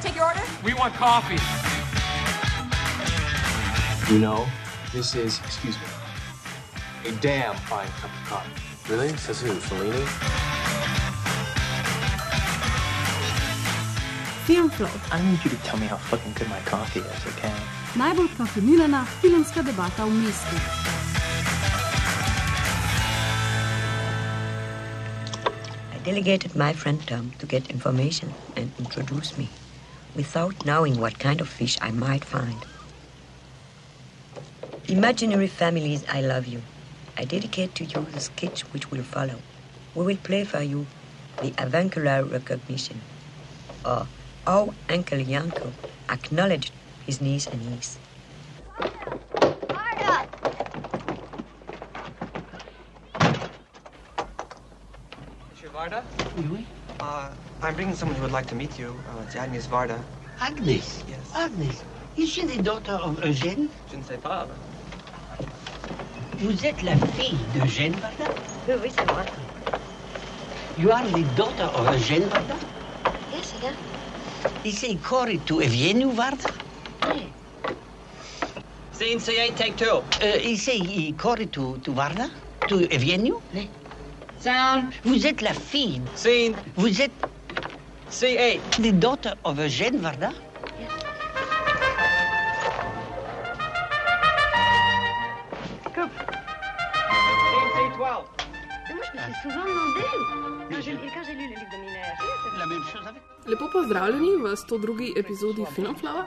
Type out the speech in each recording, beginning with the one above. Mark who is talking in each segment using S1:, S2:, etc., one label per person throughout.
S1: I take your order?
S2: We want coffee.
S3: You know, this is, excuse me, a damn fine cup of coffee.
S4: Really? Says who? Fellini?
S5: Filmflow,
S6: I need you to tell me how fucking good my coffee is, okay?
S5: najbolj kafeinirana filmska debata v mestu.
S7: I delegated my friend Tom to get information and introduce me, without knowing what kind of fish I might find. Imaginary families, I love you. I dedicate to you the sketch which will follow. We will play for you the avuncular recognition, or how Uncle Yanko acknowledged his niece and niece.
S2: Monsieur Varda?
S8: Oui,
S2: Uh, I'm bringing someone who would like to meet you. Uh, it's Agnes Varda.
S8: Agnes.
S2: Yes.
S8: Agnes. Is she the daughter of Eugène?
S2: Je ne sais pas.
S8: Vous êtes la fille d'Eugène Varda?
S7: Oui, oui, c'est moi.
S8: You are the daughter of Eugène Varda?
S7: Yes, yeah.
S8: Is he Cory to Evgeniu Varda?
S2: Scene C8, take two.
S8: Uh, is he Cory to, to Varda? To Evgeniu?
S7: Nee.
S2: Sound.
S8: Vous êtes la fille.
S2: Scene
S8: Vous êtes
S2: C8.
S8: the daughter of Eugène Varda?
S2: Scene C12.
S7: Moi, je me suis souvent demandé, quand j'ai lu le livre de Miller,
S8: La même chose avec.
S9: Lepo pozdravljeni v 102. epizodi Filmflava.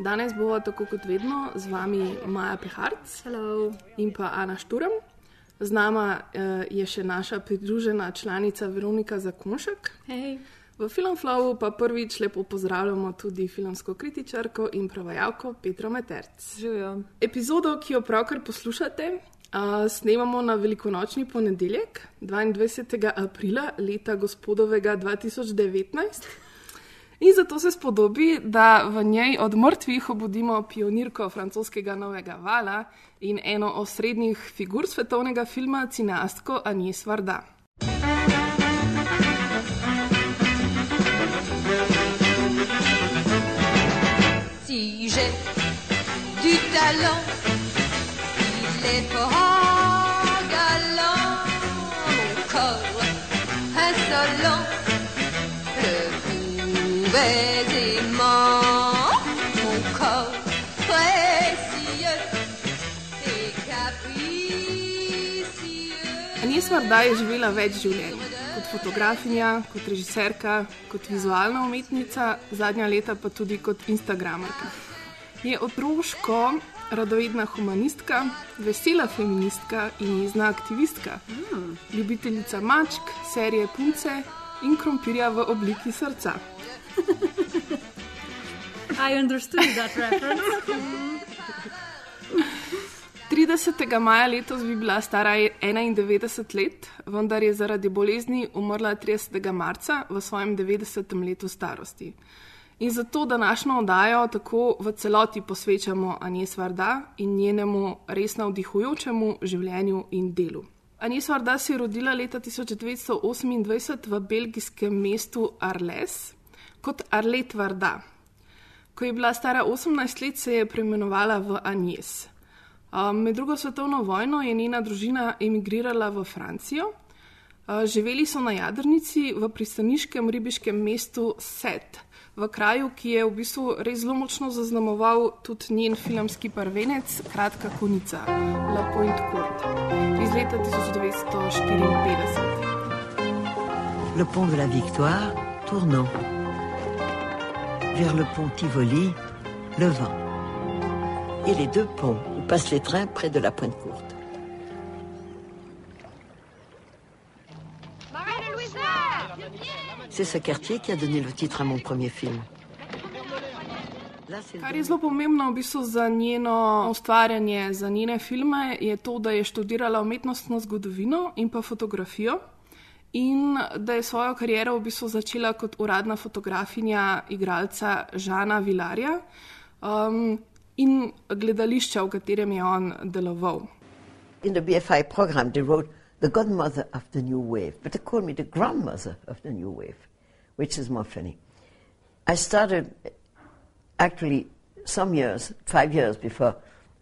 S9: Danes bova tako kot vedno z vami Maja Peharc Hello. in pa Ana Šturm. Z nama eh, je še naša pridružena članica Veronika Zakonšek.
S5: Hej.
S9: V Filmflowu pa prvič lepo pozdravljamo tudi filmsko kritičarko in prevajalko Petro Meterc.
S5: Živijo.
S9: Epizodo, ki jo pravkar poslušate, uh, snemamo na velikonočni ponedeljek, 22. aprila leta gospodovega 2019. In zato se spodobi, da v njej od mrtvih obudimo pionirko francoskega novega vala in eno osrednjih figur svetovnega filma, cineastko Agnes Varda.
S1: J'ai du talent, il est fort galant. Mon corps insolent, le pouvait aimant. Mon corps précieux et capricieux.
S9: Agnes Varda je živela več življenj. Kot fotografinja, kot režiserka, kot vizualna umetnica, zadnja leta pa tudi kot instagramerka. Je otroško radovedna humanistka, vesela feministka in jezna aktivistka, ljubiteljica mačk, serije punce in krompirja v obliki srca.
S5: I understood that reference.
S9: 30. maja letos bi bila stara 91 let, vendar je zaradi bolezni umrla 30. marca v svojem 90. letu starosti. In zato današnjo oddajo tako v celoti posvečamo Anjes Varda in njenemu res navdihujočemu življenju in delu. Anjes Varda se je rodila leta 1928 v belgijskem mestu Arles kot Arlet Varda. Ko je bila stara 18 let, se je preimenovala v Anjes. Med drugo svetovno vojno je njena družina emigrirala v Francijo. Živeli so na jadrnici v pristaniškem ribiškem mestu Set, v kraju, ki je v bistvu res zelo močno zaznamoval tudi njen filmski prvenec, kratka konica, La Pointe Court iz leta 1954.
S7: Le pont de la Victoire, tournant. Vers le pont Tivoli, le vent. Et les deux ponts où passent les trains près de la Pointe Courte. C'est ce quartier qui a donné le titre à mon premier film.
S9: Kar je zelo pomembno v bistvu za njeno ustvarjanje, za njene filme, je to, da je študirala umetnostno zgodovino in pa fotografijo. In da je svojo kariero v bistvu začela kot uradna fotografinja igralca Žana Vilarja um, in gledališča, v katerem je on deloval.
S7: In the BFI program, they wrote the godmother of the new wave, but they called me the grandmother of the new wave, which is more funny.
S10: I started actually some years, five years before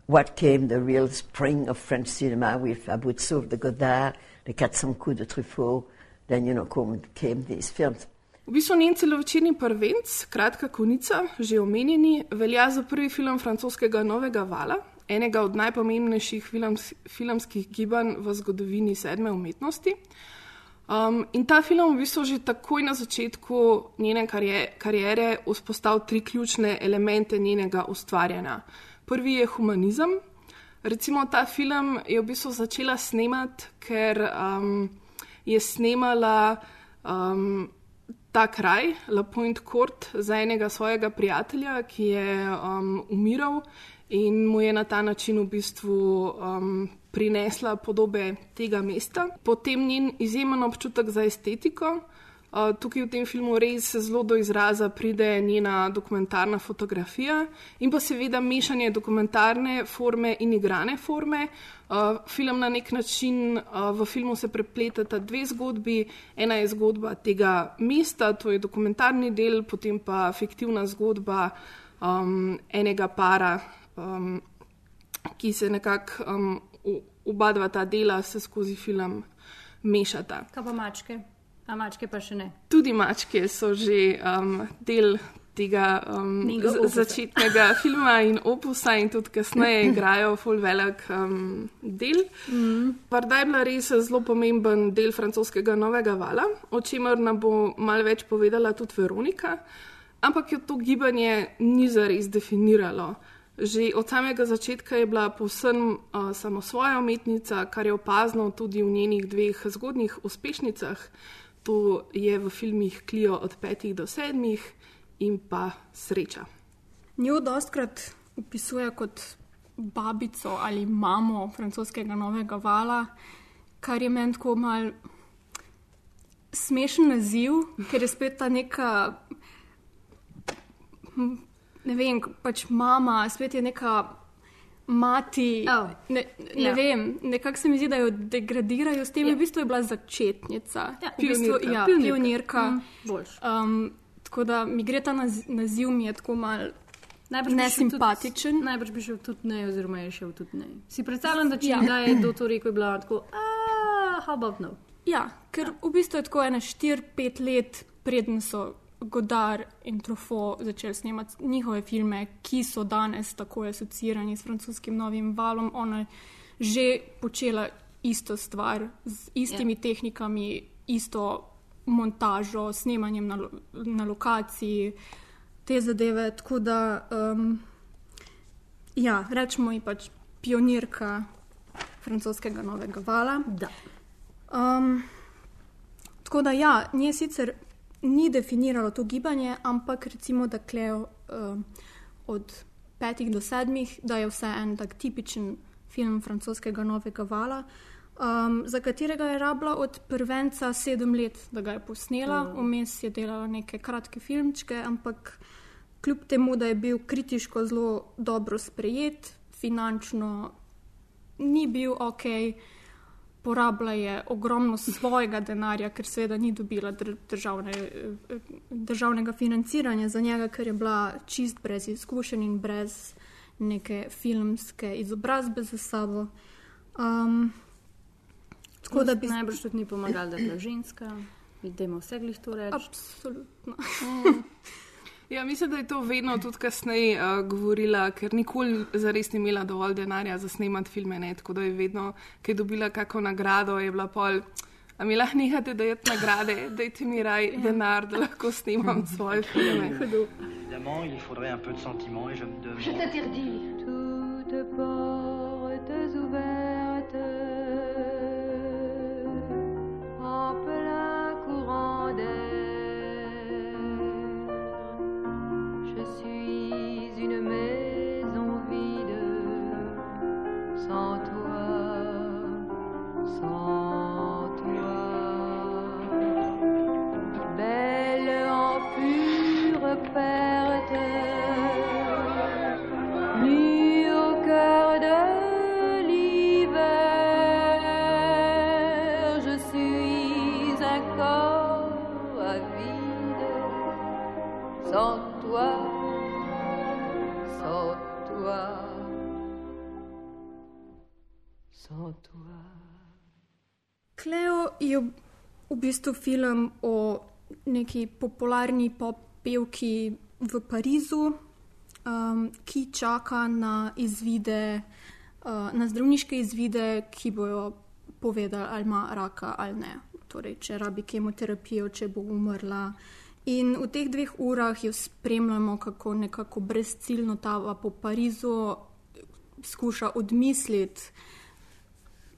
S10: what came the real spring of French cinema with Abu Tsouf, the Godard, the 400 coups de Truffaut. Then, you know, came these films.
S9: V bistvu njen celovečerni prvenc, kratka konica, že omenjeni, velja za prvi film francoskega Novega Vala, enega od najpomembnejših films, filmskih gibanj v zgodovini sedme umetnosti. Um, in ta film v bistvu že takoj na začetku njene kariere vzpostavil tri ključne elemente njenega ustvarjanja. Prvi je humanizem. Recimo ta film je v bistvu začela snemati, ker um, je snemala um, ta kraj, La Pointe Court, za enega svojega prijatelja, ki je um, umiral in mu je na ta način v bistvu um, prinesla podobe tega mesta. Potem njen izjemen občutek za estetiko. Tukaj v tem filmu res zelo do izraza pride njena dokumentarna fotografija in pa seveda mešanje dokumentarne forme in igrane forme. Film na nek način, v filmu se prepletata dve zgodbi. Ena je zgodba tega mesta, to je dokumentarni del, potem pa fiktivna zgodba um, enega para, um, ki se nekako um, oba dva ta dela se skozi film mešata.
S11: Kaj pa mačke? A mačke pa še ne?
S9: Tudi mačke so že um, del tega um, začetnega filma in opusa in tudi kasneje igrajo full velik um, del. Mm. Parda je bila res zelo pomemben del francoskega novega vala, o čemer nam bo mal več povedala tudi Veronika, ampak jo to gibanje ni zares definiralo. Že od samega začetka je bila povsem uh, samosvoja umetnica, kar je opazno tudi v njenih dveh zgodnjih uspešnicah. To je v filmih Klijo od petih do sedmih in pa Sreča.
S11: Njo dostkrat opisuje kot babico ali mamo francoskega novega vala, kar je meni tako mal smešen naziv, ker je spet ta neka ne vem, pač mama, spet je neka mati. Oh. Ne, ne ja. vem, nekako se mi zdi, da jo degradirajo s tem, ja. v bistvu je bila začetnica, ja, pionirka. Bistvu, ja, pionirka. Mm, um, tako da mi gre ta naz naziv, mi je tako mal. Nesimpatičen.
S1: Najbrž bi šel tudi ne, oziroma je šel tudi ne. Si predstavljam, da če ja. je do to rekel, je bila tako, ah, how about no?
S11: Ja, ker ja. v bistvu je tako ena 4-5 let, preden so Godard in Truffaut začeli snemati njihove filme, ki so danes tako asociirani s francoskim novim valom. Ona je že počela isto stvar z istimi yeah. Ja. tehnikami, isto montažo, snemanjem na, na lokaciji, te zadeve. Tako da, um, ja, rečemo ji pač pionirka francoskega novega vala. Um, tako da, ja, nje sicer ni definiralo to gibanje, ampak recimo, da klejo uh, od petih do sedmih, da je vse en tak tipičen film francoskega novega vala, um, za katerega je rabila od prvenca sedem let, da ga je posnela, mm. vmes je delala neke kratke filmčke, ampak kljub temu, da je bil kritiško zelo dobro sprejet, finančno ni bil ok porabila je ogromno svojega denarja, ker seveda ni dobila državne, državnega financiranja za njega, ker je bila čist brez izkušenj in brez neke filmske izobrazbe za sabo. Um,
S1: tako da bi najbrž tudi ni pomagala, da je bila ženska, vidimo vse glih to reči.
S11: Absolutno.
S9: Ja, mislim, da je to vedno tudi kasneje uh, govorila, ker nikoli zares ni imela dovolj denarja za snemati filme. Ne? Tako da je vedno, ki je dobila kakšno nagrado, je bila pol. A mi lahko nehate dajati nagrade, dajte mi raj ja. denar, da lahko snimam svoje filme. Évidemment, il faudrait un peu de sentiment et je me demande. Je t'interdis. Toutes portes ouvertes.
S11: Je v bistvu film o neki popularni pop pevki v Parizu, um, ki čaka na izvide, uh, na zdravniške izvide, ki bojo povedali, ali ima raka ali ne. Torej, če rabi kemoterapijo, če bo umrla. In v teh dveh urah jo spremljamo, kako nekako brezciljno tava po Parizu, skuša odmisliti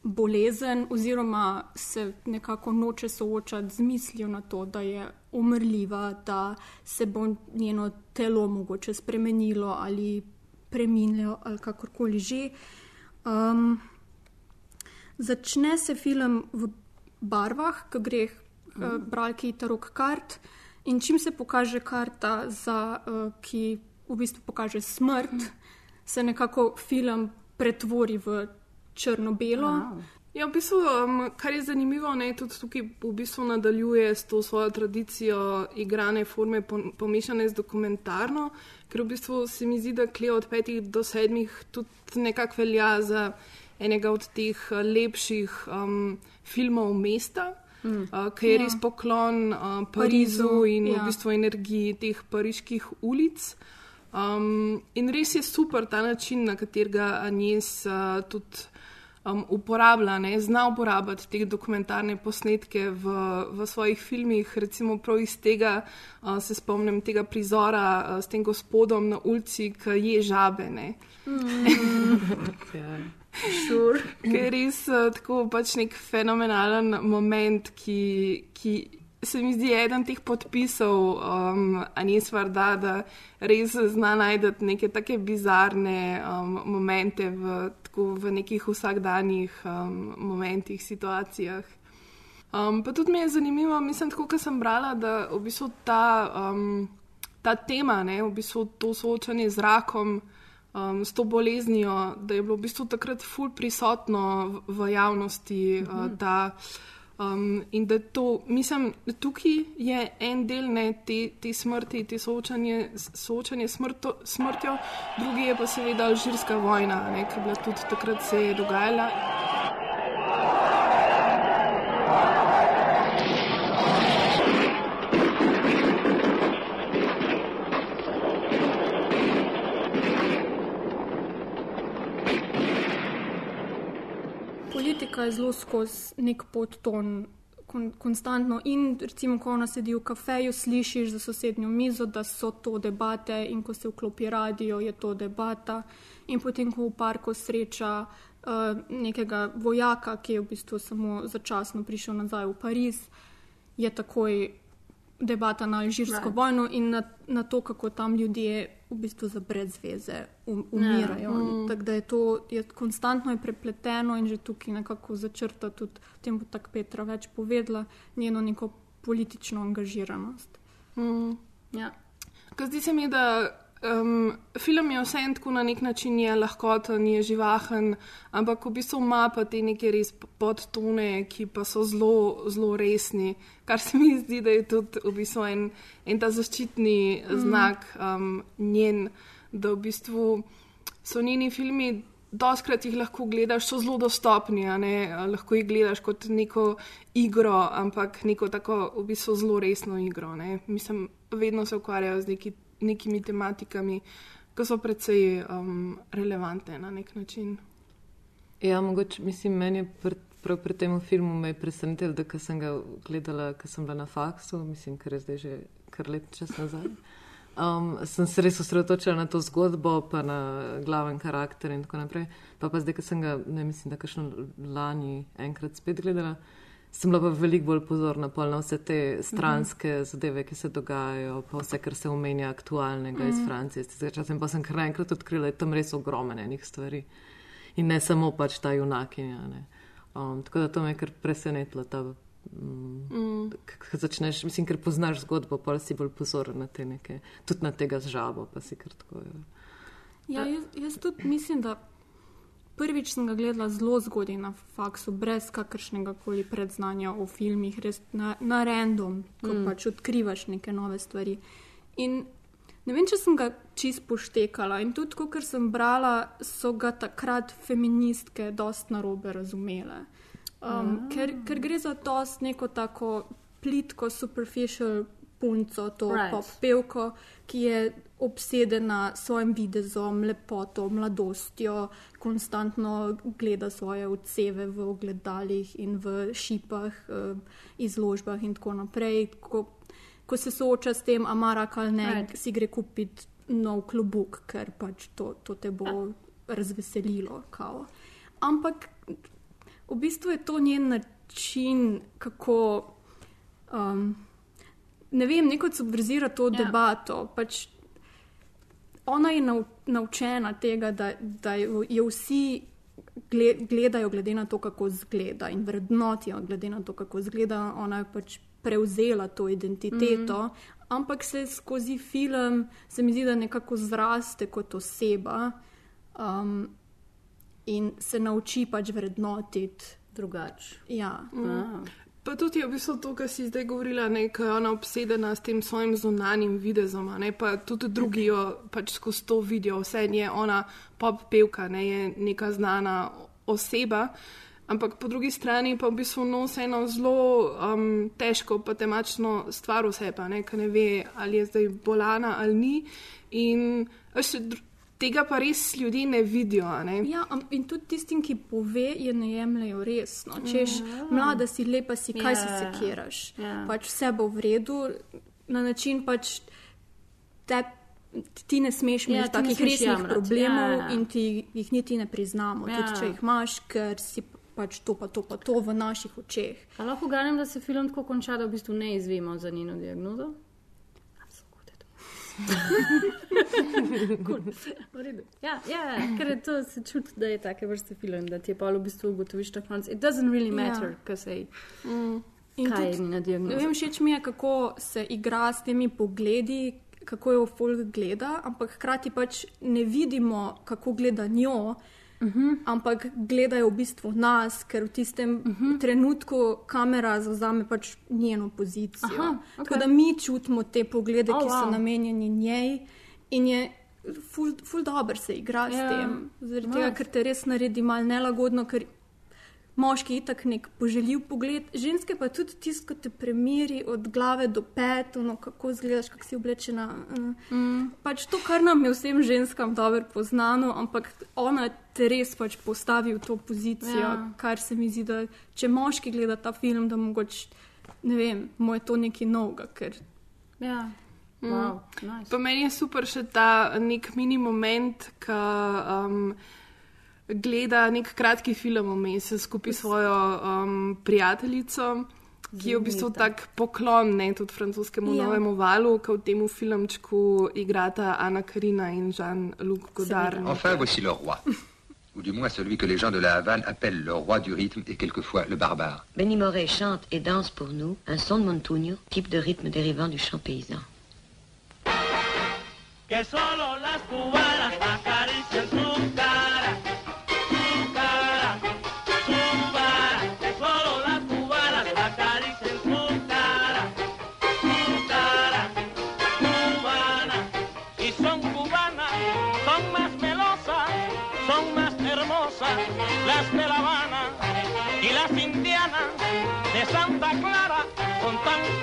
S11: bolezen, oziroma se nekako noče soočati z mislijo na to, da je umrljiva, da se bo njeno telo mogoče spremenilo ali preminilo ali kakorkoli že. Um, začne se film v barvah, ki gre mm. uh, bralki tarok kart. In čim se pokaže karta, za, uh, ki v bistvu pokaže smrt, mm. se nekako film pretvori v črno-belo.
S9: Ja, v bistvu, um, kar je zanimivo, je tudi tukaj v bistvu nadaljuje s to svojo tradicijo igrane forme pomešane z dokumentarno, ker v bistvu se mi zdi, da Kleo od petih do sedmih tudi nekako velja za enega od teh uh, lepših um, filmov mesta. Mm. Uh, ki je ja. res poklon uh, Parizu, Parizu in ja. v bistvu energiji teh pariških ulic. Um, in res je super ta način, na katerega Anjes uh, tudi um, uporablja, ne, zna uporabljati te dokumentarne posnetke v, v svojih filmih. Recimo prav iz tega uh, se spomnim tega prizora uh, s tem gospodom na ulici, ki je žabene.
S1: Mm. Sure.
S9: Ker je res uh, tako pač nek fenomenalen moment, ki, ki se mi zdi eden teh podpisov, um, a ni stvar, da, res zna najti neke take bizarne um, momente v tako v nekih vsakdanjih um, momentih, situacijah. Um, pa tudi mi je zanimivo, mislim, tako, ker sem brala, da v bistvu ta, um, ta tema, ne, v bistvu to soočanje z rakom, um, s to boleznijo, da je bilo v bistvu takrat ful prisotno v, v javnosti. Mhm. Uh, da, Um, in da to, mislim, tukaj je en del ne, te, te smrti, te soočanje, soočanje smrto, smrtjo, drugi je pa seveda alžirska vojna, ki je bila tudi takrat se je dogajala.
S11: Politika je zelo skozi nek podton, kon, konstantno. In recimo, ko ona sedi v kafeju, slišiš za sosednjo mizo, da so to debate, in ko se vklopi radio, je to debata. In potem, ko v parku sreča uh, nekega vojaka, ki je v bistvu samo začasno prišel nazaj v Pariz, je takoj debata na alžirsko right. vojno in na, na to, kako tam ljudje v bistvu za brez veze um, umirajo. Yeah. Mm. Tako da je to je konstantno je prepleteno in že tukaj nekako začrta tudi, o tem bo tako Petra več povedala, njeno neko politično angažiranost.
S9: Mm. Ja. Zdi se mi, da Um, film je vse en tako na nek način je lahkoten, je živahen, ampak v bistvu ima pa te neke res podtone, ki pa so zelo, zelo resni. Kar se mi zdi, da je tudi v bistvu en, en ta zaščitni mm. znak um, njen, da v bistvu so njeni filmi. Doskrat jih lahko gledaš, so zelo dostopni, lahko jih gledaš kot neko igro, ampak neko tako v bistvu zelo resno igro. Ne? Mislim, vedno se ukvarjajo z neki nekimi tematikami, ki so precej um, relevantne na nek način.
S12: Ja, mogoče, mislim, meni je pr, prav pri tem filmu me presenetilo, da sem ga gledala, ker sem bila na faksu, mislim, ker je zdaj že kar let čas nazaj. Um, sem se res osredotočila na to zgodbo, pa na glaven karakter in tako naprej. Pa pa zdaj, ker sem ga, ne mislim, da kakšno lani enkrat spet gledala sem bila pa veliko bolj pozorna na vse te stranske mm -hmm. zadeve, ki se dogajajo, pa vse, kar se omenja aktualnega mm -hmm. iz mhm. Francije. Zdaj pa sem kar enkrat odkrila, da je tam res ogromno enih stvari. In ne samo pač ta junakinja. Um, tako da to me je kar presenetilo. Ta, mm, mm. Začneš, mislim, ker poznaš zgodbo, pa si bolj pozoren na te neke, tudi na tega žabo, pa si kar tako.
S11: Ja, jaz, jaz tudi mislim, da Prvič sem ga gledala zelo zgodaj na faksu, brez kakršnega koli predznanja o filmih, res na, na random, ko mm. pač odkrivaš neke nove stvari. In Ne vem, če sem ga čist poštekala in tudi, kot sem brala, so ga takrat feministke dost narobe razumele. Um,
S1: Ah.
S11: ker, ker gre za dost neko tako plitko, superficial punco, to
S1: right.
S11: pop pevko, ki je obsedena s svojim videzom, lepoto, mladostjo, konstantno gleda svoje odseve v ogledalih in v šipah, eh, izložbah in tako naprej. Ko, ko se sooča s tem, amara ali ne,
S1: Right.
S11: si gre kupiti nov klobuk, ker pač to, to te bo razveselilo. Kao. Ampak v bistvu je to njen način, kako. Um, ne vem, neko subverzira to
S1: Ja.
S11: ja. debato. Pač ona je nau, naučena tega, da, da jo vsi gle, gledajo glede na to, kako izgleda in vrednotijo glede na to, kako izgleda. Ona je pač prevzela to identiteto, mm. ampak se skozi film, se mi zdi, da nekako zraste kot oseba um, in se nauči pač vrednotiti
S1: drugače.
S11: Ja.
S1: Mm.
S9: Pa tudi je v bistvu to, kar si zdaj govorila, ko je ona obsedena s tem svojim zunanjim videzom, ne, pa tudi drugi jo pač skozi to vidijo, vse je ona pop pevka, ne, je neka znana oseba. Ampak po drugi strani pa v bistvu nosi eno zelo um, težko, pa temačno stvar vse, pa ne, ker ne ve, ali je zdaj bolana ali ni. In dr- tega pa res ljudje ne vidijo. Ne?
S11: Ja, in tudi tistim, ki pove, je ne jemljajo resno. Češ,
S1: Ja.
S11: mlada si, lepa si, kaj si
S1: Ja.
S11: sekiraš.
S1: Ja.
S11: Pač vse bo v redu, na način pač te, ti ne smeš
S1: Ja,
S11: imeti
S1: ti ne
S11: takih
S1: smeš
S11: resnih
S1: jamrati.
S11: problemov
S1: Ja, ja.
S11: in ti jih niti ne priznamo.
S1: Ja.
S11: Tudi če jih imaš, ker si pač to, pa to, pa to v naših očeh.
S1: A lahko ganem, da se film tako konča, da v bistvu ne izvemo za njeno diagnozo? Cool. Ja, ja, ker je to se čuti, da je take vrste film, da ti je pa v bistvu ugotoviš na koncu. It doesn't really matter,
S11: Ja.
S1: kaj se
S11: Mm. In
S1: kaj je
S11: tudi-
S1: njena diagnoza.
S11: Ne vem, všeč mi je, kako se igra s temi pogledi, kako jo folk gleda, ampak hkrati pač ne vidimo, kako gleda njo. Uh
S1: Mhm.
S11: -huh. Ampak gledajo v bistvu nas, ker v tistem uh
S1: Mhm.
S11: -huh. trenutku kamera zauzame pač njeno pozicijo.
S1: Aha,
S11: Tako
S1: okej.
S11: da mi čutimo te poglede,
S1: Oh,
S11: ki so
S1: wow.
S11: namenjeni njej in je ful, ful dobro se igra s
S1: Ja,
S11: tem. Zaradi
S1: nice.
S11: tega, ker te res naredi mal nelagodno, ker moški itak nek poželjiv pogled, ženske pa tudi tisto, ko te premeri od glave do pet, ono, kako izgledaš, kako si oblečena. eh.
S1: Mm.
S11: Pač to, kar nam je vsem ženskam dobro poznano, ampak ona te res pač postavi v to pozicijo,
S1: Ja.
S11: ja. kar se mi zdi, da če moški gleda ta film, da mogoče, ne vem, mu je to nekaj novega, ker
S1: Ja.
S9: Mm.
S1: Wow, nice.
S9: Pa meni je super še ta nek mini moment, ki um, gleda nek kratki film vmes skupaj s svojo um, prijateljico. Ki je v bistvu tak poklon ne, tudi francoskemu
S13: Ja.
S9: novemu valu, ki v tem filmčku igrata Ana Karina in Jean-Luc Godard.
S13: Enfin, voici le roi. Ou du moins celui que les gens de la Havane appellent le roi du rythme et quelquefois le barbare.
S7: Benny Moret chante et danse pour nous un son de Montugno, type de rythme dérivant du chant paysan.
S14: que solo las cubanas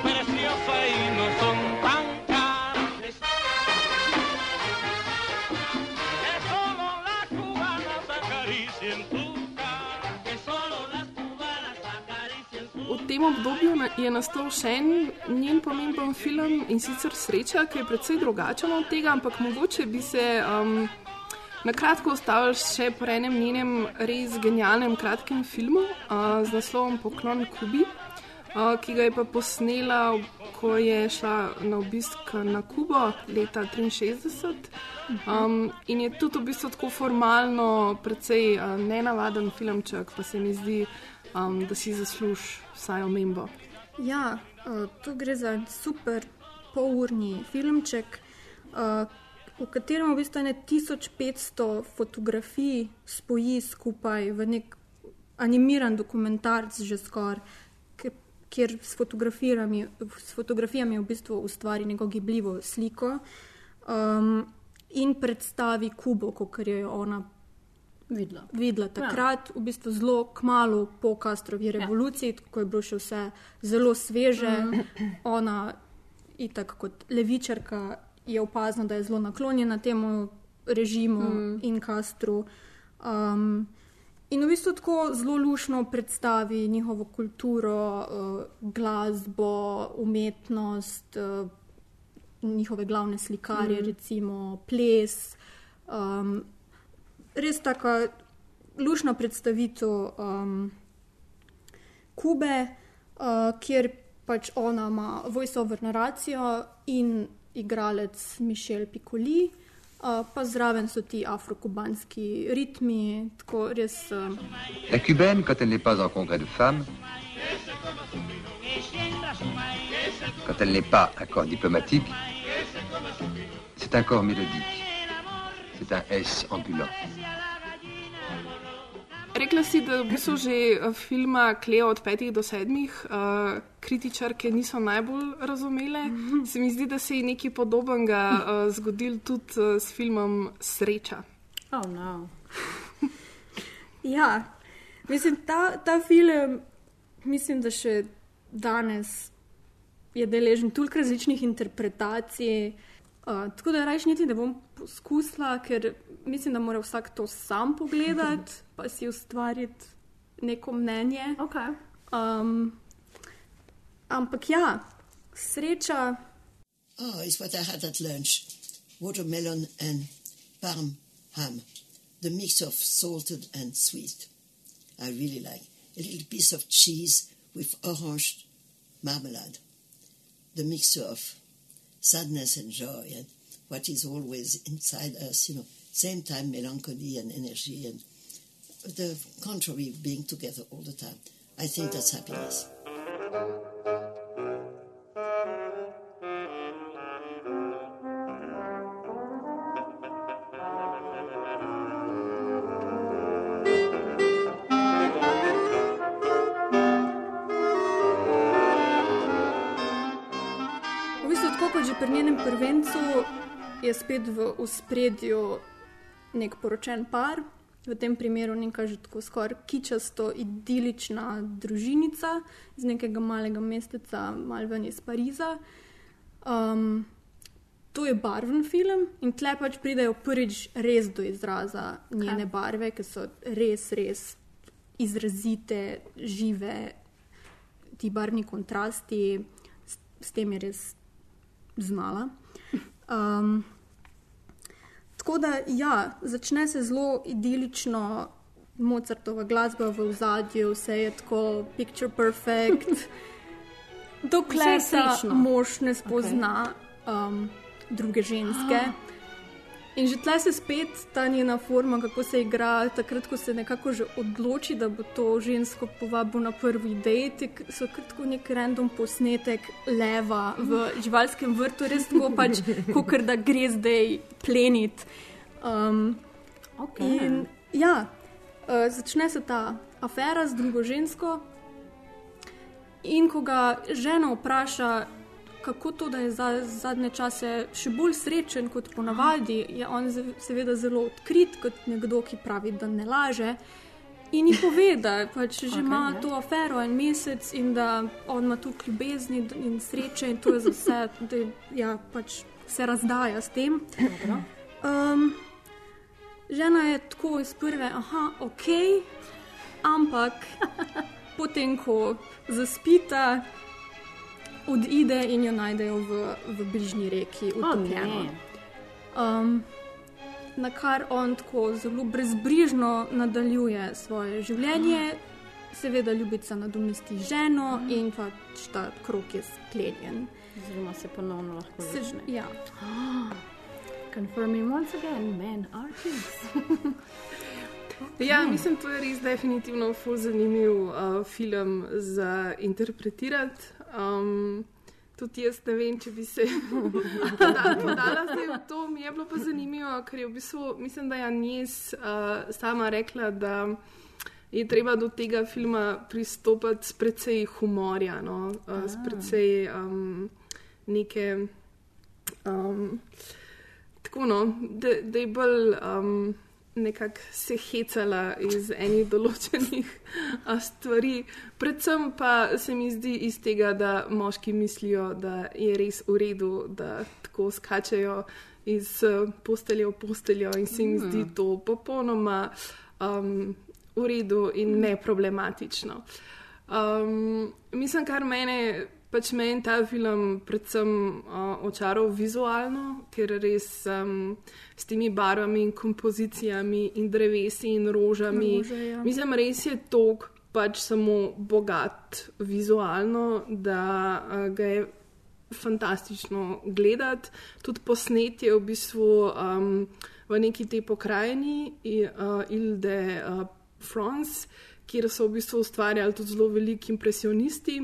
S14: preciosas y no son tan caras. Que solo las cubanas acaricien tu cara, que solo las cubanas acaricien tu
S9: V tem obdobju je nastal še en njen pomemben film in sicer Sreča, ki je precej drugačen od tega, ampak mogoče bi se um, na kratko ustavili še pri enem njenem res genialnem kratkem filmu uh, z naslovom Poklon Kubi, ki ga je pa posnela, ko je šla na obisk na Kubo leta 1963. Um, in je tudi v bistvu tako formalno, precej uh, nenavaden filmček, pa se mi zdi, um, da si zasluži vsaj omembo.
S11: Ja, uh, tu gre za super polurni filmček, uh, v katerem v bistvu ne 1500 fotografij spoji skupaj v nek animiran dokumentarc, že skoraj, kjer s fotografijami, s fotografijami v bistvu ustvari neko gibljivo sliko. um, in predstavi Kubo, kot je ona
S1: videla.
S11: videla takrat, ja. v bistvu zelo kmalo po Kastrovi revoluciji, ja. ko je bilo še vse zelo sveže. Ona, itak kot levičarka, je opazna, da je zelo naklonjena temu režimu mm. in Kastru. Um, in v bistvu tako zelo lušno predstavi njihovo kulturo, uh, glasbo, umetnost, uh, njihove glavne slikarje, mm. recimo ples. Um, res tako lušna predstavitev um, Kube, uh, kjer pač ona ima voice-over naracijo in igralec Mišel Piccoli.
S13: La cubaine, quand elle n'est pas en congrès de femmes, quand elle n'est pas un corps diplomatique, c'est un corps mélodique. C'est un S ambulant.
S9: Rekla si, da v bistvu že eh, filma Kleo od petih do sedmih uh, kritičarke niso najbolj razumele. -hmm. Se mi zdi, da se je nekaj podobnega uh, zgodil tudi uh, s filmom Sreča.
S1: Oh, no.
S11: ja, mislim, ta, ta film, mislim, da še danes je deležen toliko različnih interpretacij. Uh, tako da rečem, niti ne bom poskusila, ker mislim, da mora vsak to sam pogledati, pa si ustvariti neko mnenje.
S1: Okay.
S11: Um, ampak ja, sreča.
S15: Oh, it's what I had at lunch watermelon and parm ham. The mix of salted and sweet. I really like a little piece of cheese with orange marmalade. The mixture of sadness and joy and what is always inside us, you know, same time melancholy and energy and the contrary being together all the time. I think that's happiness.
S11: V bistvu, tako kot že pri njenem prvencu, je spet v ospredju nek poročen par, v tem primeru neka že tako skoraj kičasto, idilična družinica iz nekega malega mesteca, malo ven iz Pariza. Um, to je barven film in tle pač pridejo prvič res do izraza njene barve, ki so res, res izrazite, žive, ti barvni kontrasti, s, s tem je res znala. Um, tako da, ja, začne se zelo idilično, Mozartova glasba v zadju, vse je tako picture perfect. Dokler se mož ne spozna okay. um, druge ženske. In že tle se spet ta njena forma, kako se igra, takrat, ko se nekako že odloči, da bo to žensko povabil na prvi dejt, so kratko nek random posnetek leva v živalskem vrtu, res tako pač, kot da gre zdaj plenit. Um,
S1: Okay.
S11: in ja, uh, začne se ta afera z drugo žensko, in ko ga žena vpraša, kako to, da je za zadnje čase še bolj srečen kot ponavadi, je on seveda zelo odkrit, kot nekdo, ki pravi, da ne laže. In ji pove, da pač že
S1: Okej,
S11: ima
S1: ja.
S11: to afero en mesec in da on ima tu ljubezni in sreče in to je za vse, da ja, pač se razdaja s tem. Um, žena je tako iz prve, aha, ok, ampak potem, ko zaspita, odide in jo najdejo v, v bližnji reki, utopljeno.
S1: ne.
S11: Um, na kar on tako zelo brezbrižno nadaljuje svoje življenje, seveda ljubica nadomesti ženo in pač ta krok je sklenjen.
S1: Oziroma se ponovno lahko začne.
S11: ja.
S1: Confirming once again, men are kings.
S9: Ja, mislim, to je res definitivno ful zanimiv uh, film za interpretirati. Um, tudi jaz ne vem, če bi se podala, zdaj v to. Mi je bilo pa zanimivo, ker je v bistvu, mislim, da je Anjes uh, sama rekla, da je treba do tega filma pristopiti s precej humorja, no? uh, s
S1: Ah.
S9: precej um, neke. Um, tako no, da, da je bolj um, nekako se hecala iz enih določenih stvari. Predvsem pa se mi zdi iz tega, da moški mislijo, da je res v redu, da tako skačejo iz uh, postelje v posteljo in se mi zdi to popolnoma um, v redu in neproblematično. Um, mislim, kar mene, pač meni ta film predvsem uh, očaral vizualno, ker res um, s temi barvami in kompozicijami in drevesi in rožami.
S11: Rože, ja.
S9: Mislim, res je tok pač samo bogat vizualno, da uh, ga je fantastično gledati. Tudi posnetje v bistvu um, v neki tej pokrajini, uh, Ilde uh, France, kjer so v bistvu ustvarjali tudi zelo veliki impresionisti.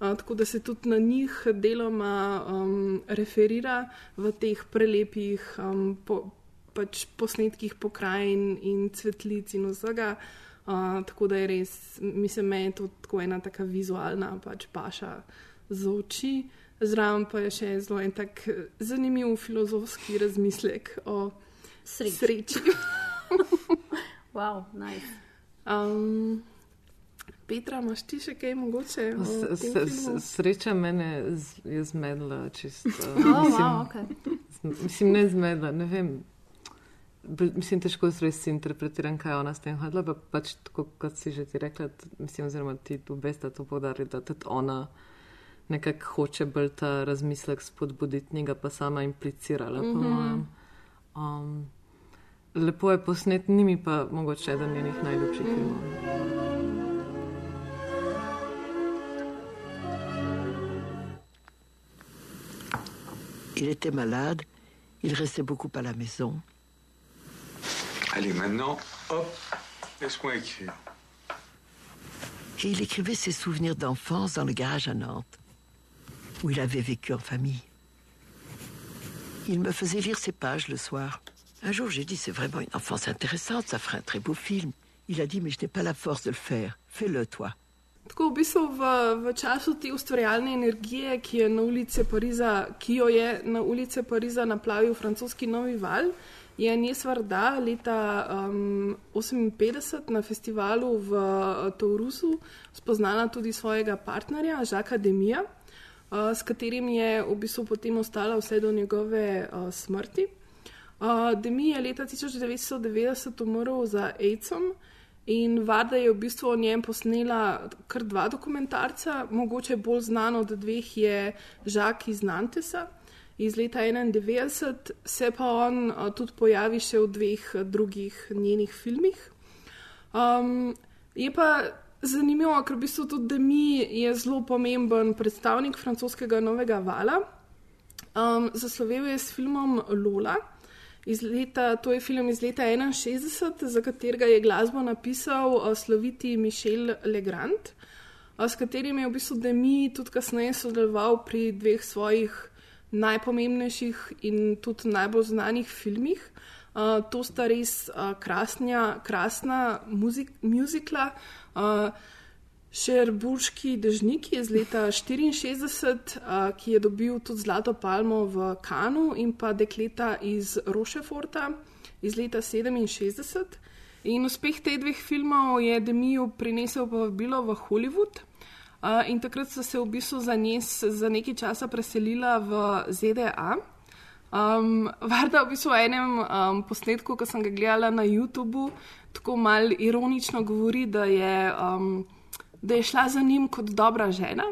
S9: Uh, tako da se tudi na njih deloma um, referira v teh prelepih um, po, pač posnetkih pokrajin in cvetlic in vsega. Uh, tako da je res, mislim, meni je to tako ena taka vizualna pač paša za oči. Zraven pa je še zelo en tak eh, zanimiv filozofski razmislek o
S1: Sreči.
S9: sreči.
S1: wow, nice.
S9: Um, Petra, imaš ti še kaj mogoče?
S12: S- s- s- Sreča mene z- je zmedla čisto.
S1: Oh, wow, okej.
S12: Mislim, ne zmedla, ne vem. Mislim, težko res si interpretiram, kaj je ona s tem hodila, pa pač tako, kot si že ti rekla, mislim, oziroma ti tu besta to podarili, da tudi ona nekako hoče bolj ta razmislek spodbuditi, njega pa sama implicirala, po
S9: Mhm.
S12: mojem. Um, lepo je posnet, ni mi pa mogoče eden njenih najljubših filmov.
S15: Il était malade, il restait beaucoup à la maison.
S16: Allez, maintenant, hop, laisse-moi écrire.
S15: Et il écrivait ses souvenirs d'enfance dans le garage à Nantes, où il avait vécu en famille. Il me faisait lire ses pages le soir. Un jour, j'ai dit, c'est vraiment une enfance intéressante, ça ferait un très beau film. Il a dit, mais je n'ai pas la force de le faire. Fais-le, toi.
S9: Tako v bistvu v, v času te ustvarjalne energije, ki, je na ulice Pariza, ki jo je na ulice Pariza naplavil francoski novi val, je Agnes Varda leta um, 58 na festivalu v uh, Tourusu spoznala tudi svojega partnerja, Žaka Demija, uh, s katerim je v bistvu potem ostala vse do njegove uh, smrti. Uh, Demi je leta 1990 umrl za AIDS-om. In Varda je v bistvu o njem posnela kar dva dokumentarca, mogoče bolj znan od dveh je Žak iz Nantesa iz leta 91, se pa on a, tudi pojavi še v dveh a, drugih njenih filmih. Um, je pa zanimivo, ker v bistvu tudi Demi je zelo pomemben predstavnik francoskega novega vala. Um, zaslovel je s filmom Lola. Iz leta, to je film iz leta 61, za katerega je glasbo napisal uh, sloviti Mišel Legrand, uh, s katerim je v bistvu Demi tudi kasneje sodeloval pri dveh svojih najpomembnejših in tudi najbolj znanih filmih. Uh, to sta res uh, krasnja, krasna muzik, muzikla. Uh, Šerburški dežnik iz leta 64, a, ki je dobil tudi zlato palmo v Kanu, in pa dekleta iz Rošeforta iz leta 67. In uspeh teh dveh filmov je Demiju prinesel povabilo v Hollywood. In takrat so se v bistvu za njej za nekaj časa preselila v ZDA. Um, Varda v bistvu v enem um, posnetku, ko sem ga gledala na YouTubu, tako mal ironično govori, da je. Um, da je šla za njim kot dobra žena,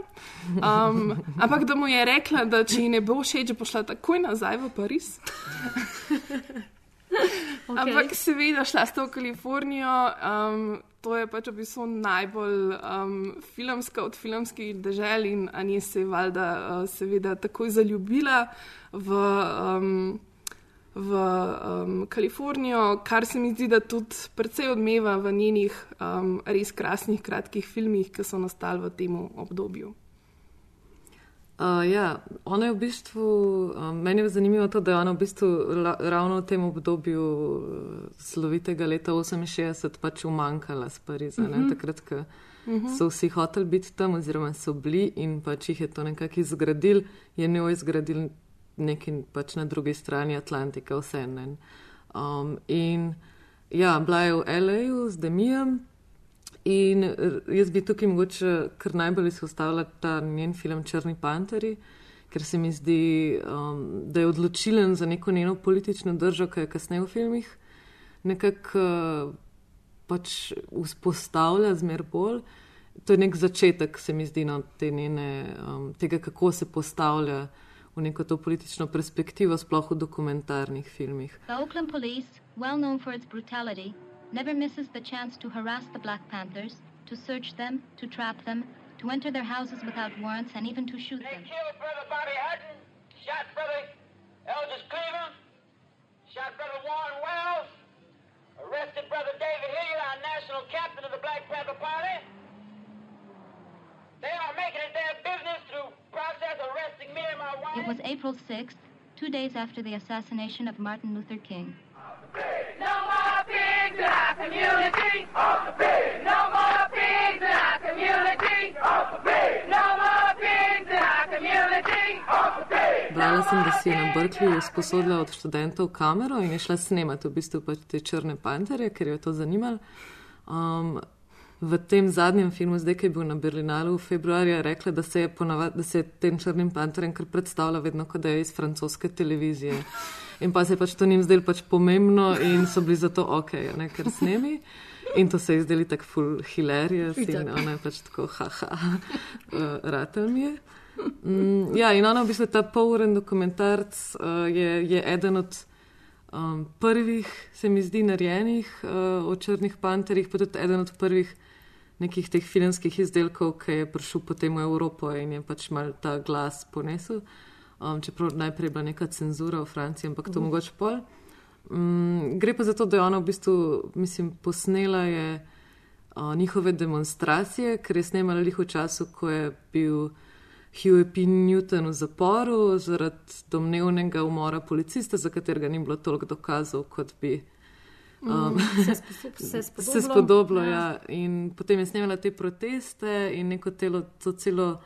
S9: um, ampak da mu je rekla, da če ji ne bo všeč, bo šla takoj nazaj v Pariz. okay. Ampak seveda šla sta v Kalifornijo, um, to je pač v bistvu najbolj um, filmska od filmskih dežel in Anja se je valjda uh, seveda takoj zaljubila v. Um, v um, Kalifornijo, kar se mi zdi, da tudi precej odmeva v njenih um, res krasnih kratkih filmih, ki so nastali v tem obdobju.
S12: Uh, ja, ona je v bistvu, um, meni je zanimivo to, da je ona v bistvu la, ravno v tem obdobju uh, slovitega leta 68 pač umankala z Pariza, -hmm.
S9: Mhm.
S12: takrat, ko mm
S9: Mhm.
S12: -hmm. so vsi hoteli biti tam, oziroma so bili in pač jih je to nekako izgradil, je njo izgradil neki pač na drugi strani Atlantika, vse en. Um, in ja, bila je v L.A.U. z Demijem. In jaz bi tukaj mogoče kar najbolj izpostavila ta njen film Črni panteri, ker se mi zdi, um, da je odločilen za neko njeno politično držo, ki je kasneje v filmih nekako uh, pač vzpostavlja zmer bolj. To je nek začetek, se mi zdi, no, te njene, um, tega, kako se postavlja v neko to politično perspektivo, sploh v dokumentarnih filmih.
S17: The Oakland police, well known for its brutality, never misses the chance to harass the Black Panthers, to search them, to trap them, to enter their houses without warrants, and even to shoot them.
S14: They killed Brother Bobby Hutton, shot Brother Eldridge Cleveland, shot Brother Warren Wells, arrested Brother David Hilliard, our national captain of the Black Panther Party. It
S17: was April 6th, two days after the assassination of Martin Luther King.
S14: No more pigs in our community. No more pigs in our community. No more pigs in our community.
S12: Brala sem, da si je na Berkeleyju sposodila od študentov kamero in je šla snemati v bistvu pač te črne panterje, ker jo je to zanimalo. Um, v tem zadnjem filmu, zdaj, ki je bil na Berlinalu v februarju, rekla, da se je, ponavad, da se je tem črnim panterjem kar predstavlja vedno, kot da je iz francoske televizije. In pa se je pač to njim zdelo pač pomembno in so bili zato ok, a ne ker snemi. In to se je zdelo tako full hilarious in ona je pač tako, haha, uh, ratel mi je. Mm, ja, in ona v bistvu ta poluren dokumentarc uh, je, je eden od um, prvih, se mi zdi, narejenih uh, o črnih panterjih, pa tudi eden od prvih nekih teh filmskih izdelkov, ki je prišel potem v Evropo in je pač mal ta glas ponesel. Um, čeprav najprej je bila neka cenzura v Franciji, ampak to
S1: Mhm.
S12: mogoče pol. Um, gre pa za to, da je ona v bistvu, mislim, posnela je uh, njihove demonstracije, ker je snemala jih v času, ko je bil Huey P. Newton v zaporu zaradi domnevnega umora policista, za katerega ni bilo toliko dokazov, kot bi.
S1: Mm, se sposo- se spodobilo.
S12: se spodobilo
S1: Ja.
S12: ja. In potem je snemala te proteste in neko telo, to celo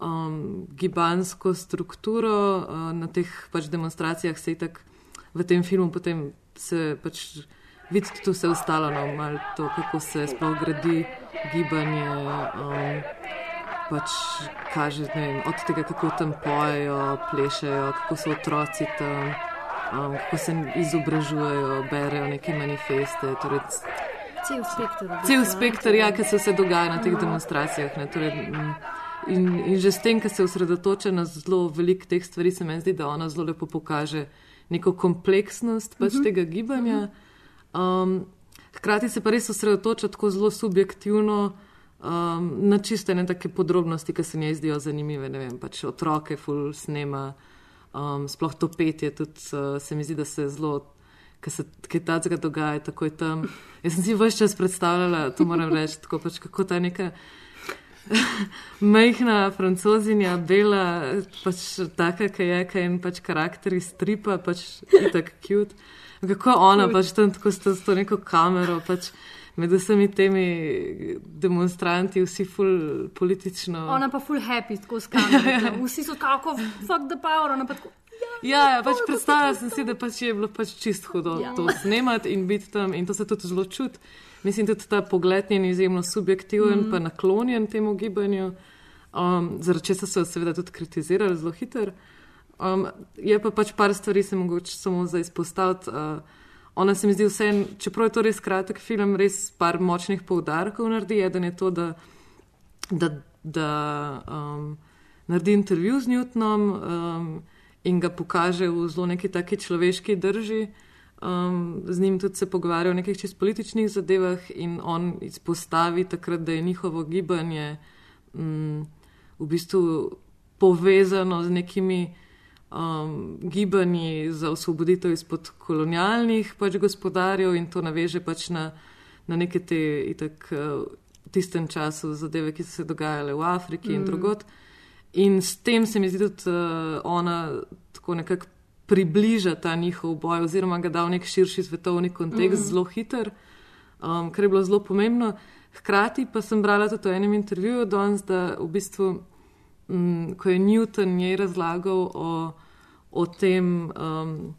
S12: um, gibansko strukturo uh, na teh pač demonstracijah se je tako v tem filmu potem se pač vidi tudi vse ostalo, no, malo to, kako se sploh gradi gibanje. Um, pač kaže, vem, od tega, kako tam pojejo, plešejo, kako so otroci tam, um, kako se izobražujejo, berejo neke manifeste. Torej,
S1: Cel spektr.
S12: Cel spektr, ja, ki se vse dogaja na teh demonstracijah. Ne, torej, in, in že s tem, ker se osredotoča na zelo veliko teh stvari, se meni zdi, da ona zelo lepo pokaže neko kompleksnost pač
S1: Mhm.
S12: tega gibanja. Um, hkrati se pa res osredotoča tako zelo subjektivno. Um, na čiste ne take podrobnosti, ki se njej zdijo zanimive. Ne vem, pač otroke, ful snema, um, sploh to petje, tudi uh, se mi zdi, da se zelo, ki se kaj takega dogaja, takoj tam. Jaz sem si vse čas predstavljala, to moram reči, tako pač kako ta neka. Majhna francozinja, bela, pač taka, ki je, ki je en pač karakter iz stripa, pač tako cute. Kako ona pač tam tako s to, s to neko kamero, pač med vsemi temi demonstranti, vsi ful politično.
S1: Ona pa full happy, tako s kamero. Vsi so kako, fuck the power, ona pa tako.
S12: Ja, ja pač predstavljala sem si, da pač je bilo pač čist hudo
S1: Ja.
S12: ja. to snemati in biti tam in to se tudi zelo čuti. Mislim, tudi ta pogled je izjemno subjektiven, mm. pa naklonjen temu gibanju, um, zaradi česa so jo seveda tudi kritizirali zelo hiter. Um, je pa pač par stvari, se mogoče samo za izpostaviti. Uh, ona se mi zdi vse, čeprav je to res kratek film, res par močnih poudarkov naredi. Eden je to, da, da, da um, naredi intervju z Newtonom um, in ga pokaže v zelo neki taki človeški drži. Um, z njim tudi se pogovarja o nekih čist političnih zadevah in on izpostavi takrat, da je njihovo gibanje um, v bistvu povezano z nekimi um, gibanji za osvoboditev izpod kolonialnih pač gospodarjev in to naveže pač na, na neke te itak, uh, v tistem času zadeve, ki so se dogajale v Afriki mm. in drugot. In s tem se mi zdi tudi uh, ona tako nekako približa ta njihov boj, oziroma ga da v nek širši svetovni kontekst, mm. zelo hiter, um, kar je bilo zelo pomembno. Hkrati pa sem brala tudi v enem intervjuju danes, da v bistvu, um, ko je Newton njej razlagal o, o tem. Um,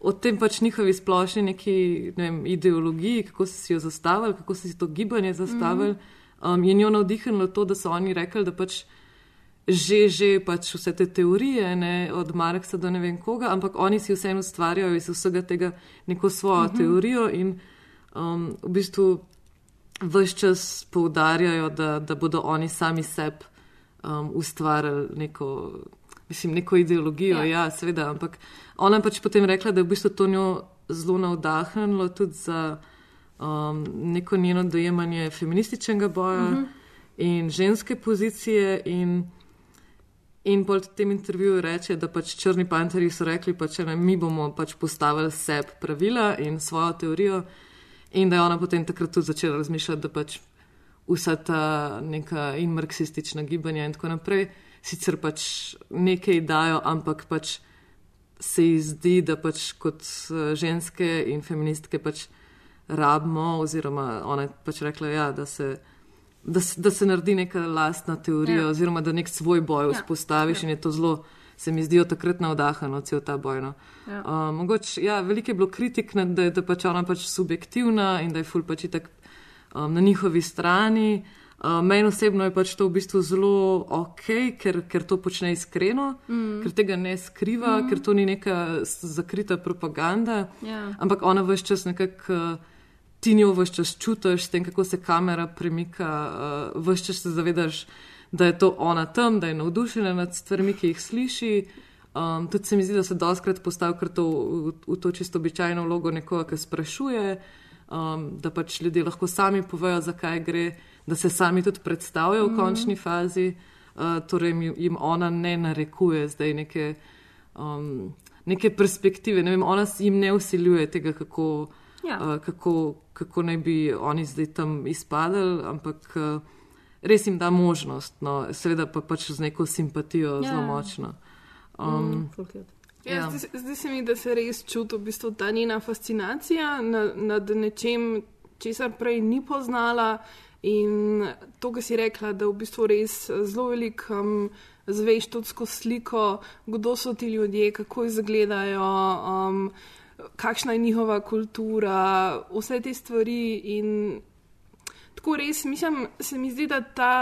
S12: O tem pač njihovi splošni neki, ne vem, ideologiji, kako so si jo zastavili, kako so si to gibanje zastavili. Um, je njo navdihnilo to, da so oni rekli, da pač že, že pač vse te teorije, ne, od Marksa do ne vem koga, ampak oni si vseeno ustvarjajo iz vsega tega neko svojo
S1: Mhm.
S12: teorijo in um, v bistvu vse čas poudarjajo, da, da bodo oni sami sebi um, ustvarjali neko, mislim, neko ideologijo.
S1: Ja.
S12: Ja. seveda, ampak ona je pač potem rekla, da je v bistvu to njo zelo navdahnilo tudi za um, neko njeno dojemanje feminističnega boja
S1: Mhm.
S12: uh -huh. in ženske pozicije. In, in pol v tem intervjuju reče, da pač črni panterji so rekli, pač, ne, mi bomo pač postavili sebi pravila in svojo teorijo. In da je ona potem takrat tudi začela razmišljati, da pač vsa ta neka in marksistična gibanja in tako naprej sicer pač nekaj dajo, ampak pač se ji zdi, da pač kot eh, ženske in feministke pač rabimo, oziroma ona je pač rekla, ja, da, se, da, se, da se naredi neka lastna teorija,
S1: Ja.
S12: ja. oziroma da nek svoj boj
S1: Ja.
S12: ja. vzpostaviš in je to zelo. Se mi zdijo takrat navdahano, cel ta bojno.
S1: Ja.
S12: Uh, mogoče, ja, veliko je bilo kritik, na- da je da pač ona pač subjektivna in da je ful pač itak um, na njihovi strani. Uh, meni osebno je pač to v bistvu zelo ok, ker, ker to počne iskreno,
S1: Mm.
S12: ker tega ne skriva,
S1: Mm.
S12: ker to ni neka zakrita propaganda.
S1: Ja.
S12: Ampak ona vse čas nekako. Uh, Ti njo vse čas čutiš, s tem, kako se kamera premika, uh, vse čas se zavedaš, da je to ona tam, da je navdušena nad stvarmi, ki jih sliši. Um, tudi se mi zdi, da se doskrat postavi v, v to čisto običajno vlogo nekoga, ki sprašuje, um, da pač ljudje lahko sami povejo, zakaj gre, da se sami tudi predstavijo v
S1: Mhm.
S12: končni fazi. Uh, torej jim, ona ne narekuje zdaj neke, um, neke perspektive. Ne vem, ona jim ne usiljuje tega, kako,
S1: Ja.
S12: uh, kako, kako naj bi oni zdaj tam izpadali, ampak uh, res jim da možnost, no, seveda pa pač z neko simpatijo
S1: Ja.
S12: zelo močno.
S1: Mm,
S12: Um,
S1: cute.
S9: Ja,
S12: Ja.
S9: zdi, zdi se mi, da se res čuti v bistvu ta njena fascinacija nad, nad nečem, česar prej ni poznala. In to, kar si rekla, da v bistvu res zelo veliko um, zveš tudi skozi sliko, kdo so ti ljudje, kako izgledajo, um, kakšna je njihova kultura, vse te stvari. In tako res, mislim, se mi zdi, da ta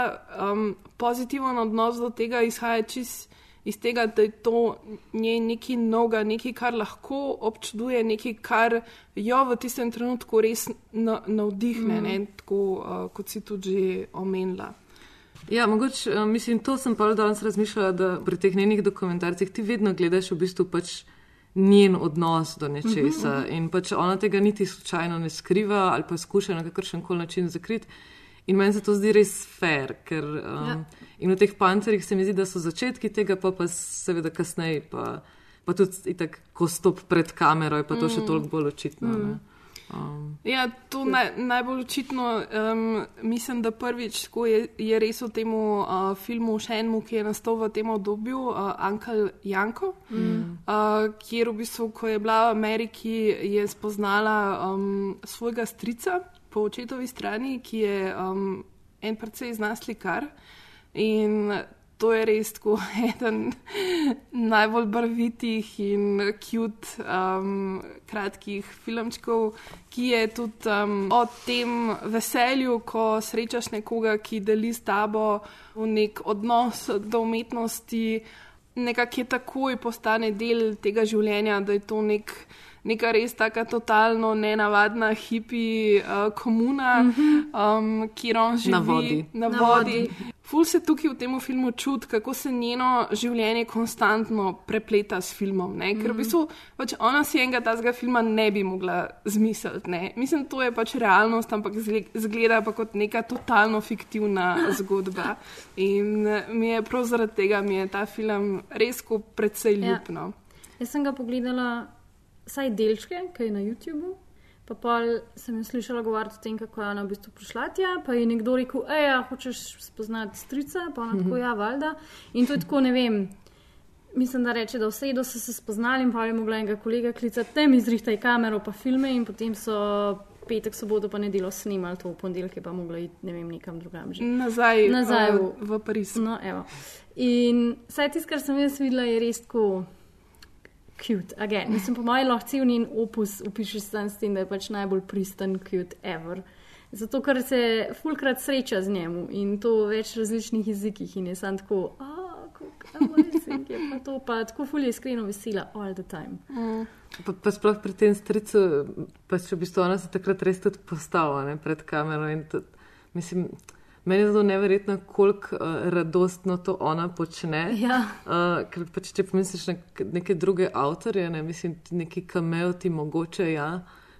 S9: um, pozitiven odnos do tega izhaja čist iz tega, da je to nje nekaj novega, nekaj, kar lahko občuduje, nekaj, kar jo v tistem trenutku res na, navdihne,
S12: Mm.
S9: mm. ne, tako uh, kot si tudi že omenila.
S12: Ja, mogoče, mislim, to sem pa danes razmišljala, da pri teh njenih dokumentarcih ti vedno gledaš v bistvu pač njen odnos do nečesa
S1: Mhm, mhm.
S12: in pač ona tega niti slučajno ne skriva ali pa skuša na kakršen koli način zakriti. In meni se to zdi res fair, ker um,
S1: Ja.
S12: ja. in v teh pancerjih se mi zdi, da so začetki tega, pa pa seveda kasneje, pa, pa tudi itak, ko stop pred kamero, je pa to mm. še toliko bolj očitno.
S9: Mm.
S12: Mm. Um,
S9: Ja, to naj, najbolj očitno um, mislim, da prvič ko je, je res v tem uh, filmu, še enemu, ki je nastal v tem obdobju, uh, Uncle Janko,
S1: Mm.
S9: uh, kjer v bistvu, ko je bila v Ameriki, je spoznala um, svojega strica po očetovi strani, ki je um, en precej znan slikar. In to je res tako eden najbolj barvitih in cute um, kratkih filmčkov, ki je tudi um, o tem veselju, ko srečaš nekoga, ki deli s tabo v nek odnos do umetnosti, nekako je takoj postane del tega življenja, da je to nek. Neka res tako totalno nenavadna hipi uh, komuna, mm -hmm. um, kjer on živi
S12: Na vodi.
S9: Na
S1: Na
S9: vodi.
S1: vodi.
S9: Ful se tukaj v tem filmu čuti, kako se njeno življenje konstantno prepleta s filmom. Ne? Ker v
S1: Mhm.
S9: bistvu pač ona si enega tazga filma ne bi mogla zmisliti. Ne? Mislim, to je pač realnost, ampak zgle- zgleda pa kot neka totalno fiktivna zgodba. In eh, mi je prav zaradi tega mi je ta film res precej
S1: Ja.
S9: ljubno.
S1: Jaz sem ga pogledala, vsaj delčke, ki je na YouTubu. Pa pol sem jo slišala govoriti o tem, kako je ona v bistvu prišla tja. Pa je nekdo rekel, hej, ja, hočeš spoznati strica, pa ona tako, ja, valjda. In to je tako, ne vem. Mislim, da reče, da vse do so se spoznali in pa je mogla enega kolega klicati, tem izrihtaj kamero, pa filme in potem so petek, soboto pa nedelo snimali to v ponedeljke, pa mogla iti ne vem nekam drugam že.
S9: Nazaj,
S1: Nazaj
S9: eh,
S1: v,
S9: v Pariz.
S1: No, evo. In vse tisto, kar sem jaz videla, je res tako cute. Again. Mislim, po mojem, lahko cel njen opus opišeš sam s tem, da je pač najbolj pristen cute ever. Zato, ker se fulkrat sreča z njemu in to v več različnih jezikih in je sam tako, a, kako je pa to, pa tako ful je iskreno vesela all the time.
S9: Mm.
S12: Pa, pa sploh pri tem stricu, pa če v bistvu ona se takrat res tudi postavila ne, pred kamero. in Tudi, mislim, meni je zelo neverjetno, koliko uh, radostno to ona počne.
S1: Ja.
S12: Uh, ker pač, če pomisliš na neke druge avtorje, ne, mislim, neki kamel ti mogoče, ja,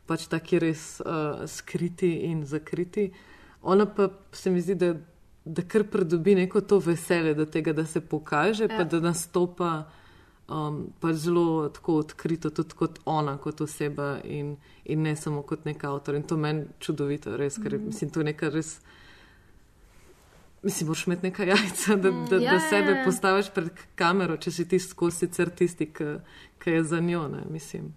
S12: pač taki res uh, skriti in zakriti. Ona pa se mi zdi, da, da kar pridobi neko to veselje do tega, da se pokaže, ja. pa da nastopa um, pa zelo tako odkrito, tudi kot ona, kot oseba in, in ne samo kot nek avtor. In to meni čudovito, res, ker
S1: Mhm.
S12: mislim, to je nekaj res. Mislim, moraš imeti neka jajca, da, da,
S1: Ja,
S12: da
S1: ja,
S12: sebe
S1: ja.
S12: postaviš pred kamero, če si tisti, ko sicer tisti, ki- je za njo. Ne, mislim.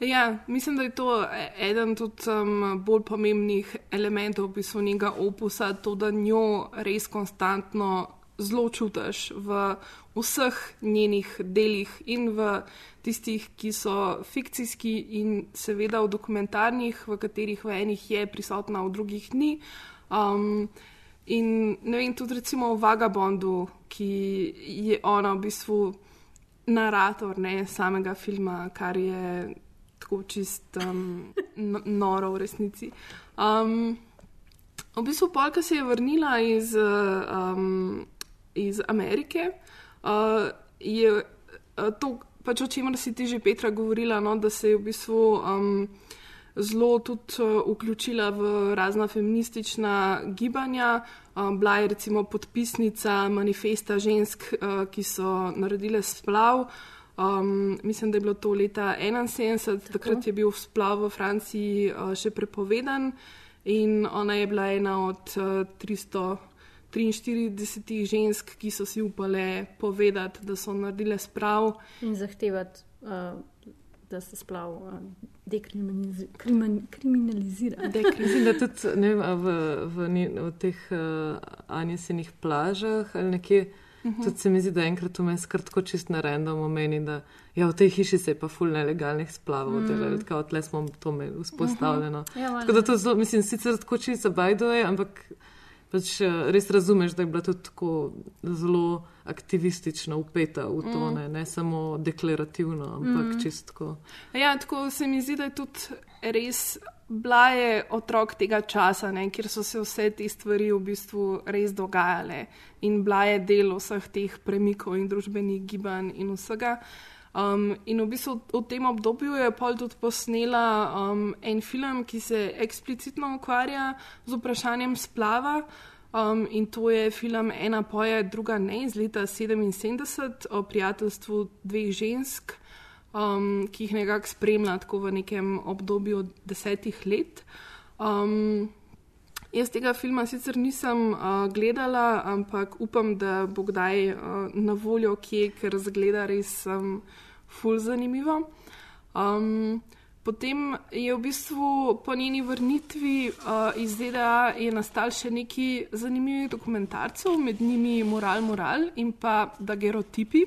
S9: Ja, mislim, da je to eden tudi um, bolj pomembnih elementov v bistvu njega opusa, to, da njo res konstantno zelo čutiš v vseh njenih delih in v tistih, ki so fikcijski in seveda v dokumentarnih, v katerih v enih je prisotna, v drugih ni. Um, in ne vem, tudi recimo v Vagabondu, ki je ona v bistvu narator ne, samega filma, kar je tako čist um, noro v resnici. Um, v bistvu, ko se je vrnila iz, um, iz Amerike, uh, je uh, to, pač o čemer si ti že Petra govorila, no, da se je v bistvu um, zelo tudi uh, vključila v razna feministična gibanja. Um, bila je recimo podpisnica manifesta žensk, uh, ki so naredile splav. Um, mislim, da je bilo to leta 71, takrat je bil splav v Franciji uh, še prepovedan in ona je bila ena od uh, 343 žensk, ki so si upale povedati, da so naredile sprav.
S1: In zahtevati, uh, da se splav uh, dekriminalizi- krimin- kriminalizira.
S12: Mislim, da tudi ne vem, v, v, ni- v teh uh, Anjesinih plažah ali nekje.
S1: Mhm.
S12: Tudi se mi zdi, da enkrat vmes tako čist na random omeni, da ja, v tej hiši se je pa ful nelegalnih splavov,
S1: Mm.
S12: mm. tako tle smo to imeli vzpostavljeno.
S1: Mhm. Ja,
S12: tako da to zelo, mislim, sicer tako čisto bajdoje, ampak pač eh, res razumeš, da je bila tudi tako zelo aktivistično upeta v to,
S9: Mm.
S12: ne, ne samo deklarativno, ampak
S9: Mm.
S12: čistko.
S9: Ja, tako se mi zdi, da je tudi res bila je otrok tega časa, ne, kjer so se vse te stvari v bistvu res dogajale in bila je del vseh teh premikov in družbenih gibanj in vsega. Um, in v bistvu v tem obdobju je pol tudi posnela um, en film, ki se eksplicitno ukvarja z vprašanjem splava. Um, in to je film Ena poje, druga ne iz leta 77 o prijateljstvu dveh žensk, um, ki jih nekako spremlja tako v nekem obdobju desetih let. Um, jaz tega filma sicer nisem uh, gledala, ampak upam, da bo kdaj uh, na voljo kje, ker zgleda res um, ful zanimivo. Um, potem je v bistvu po njeni vrnitvi uh, iz ZDA nastal še neki zanimivi dokumentarcev, med njimi Moral Moral in pa Dagerotipi.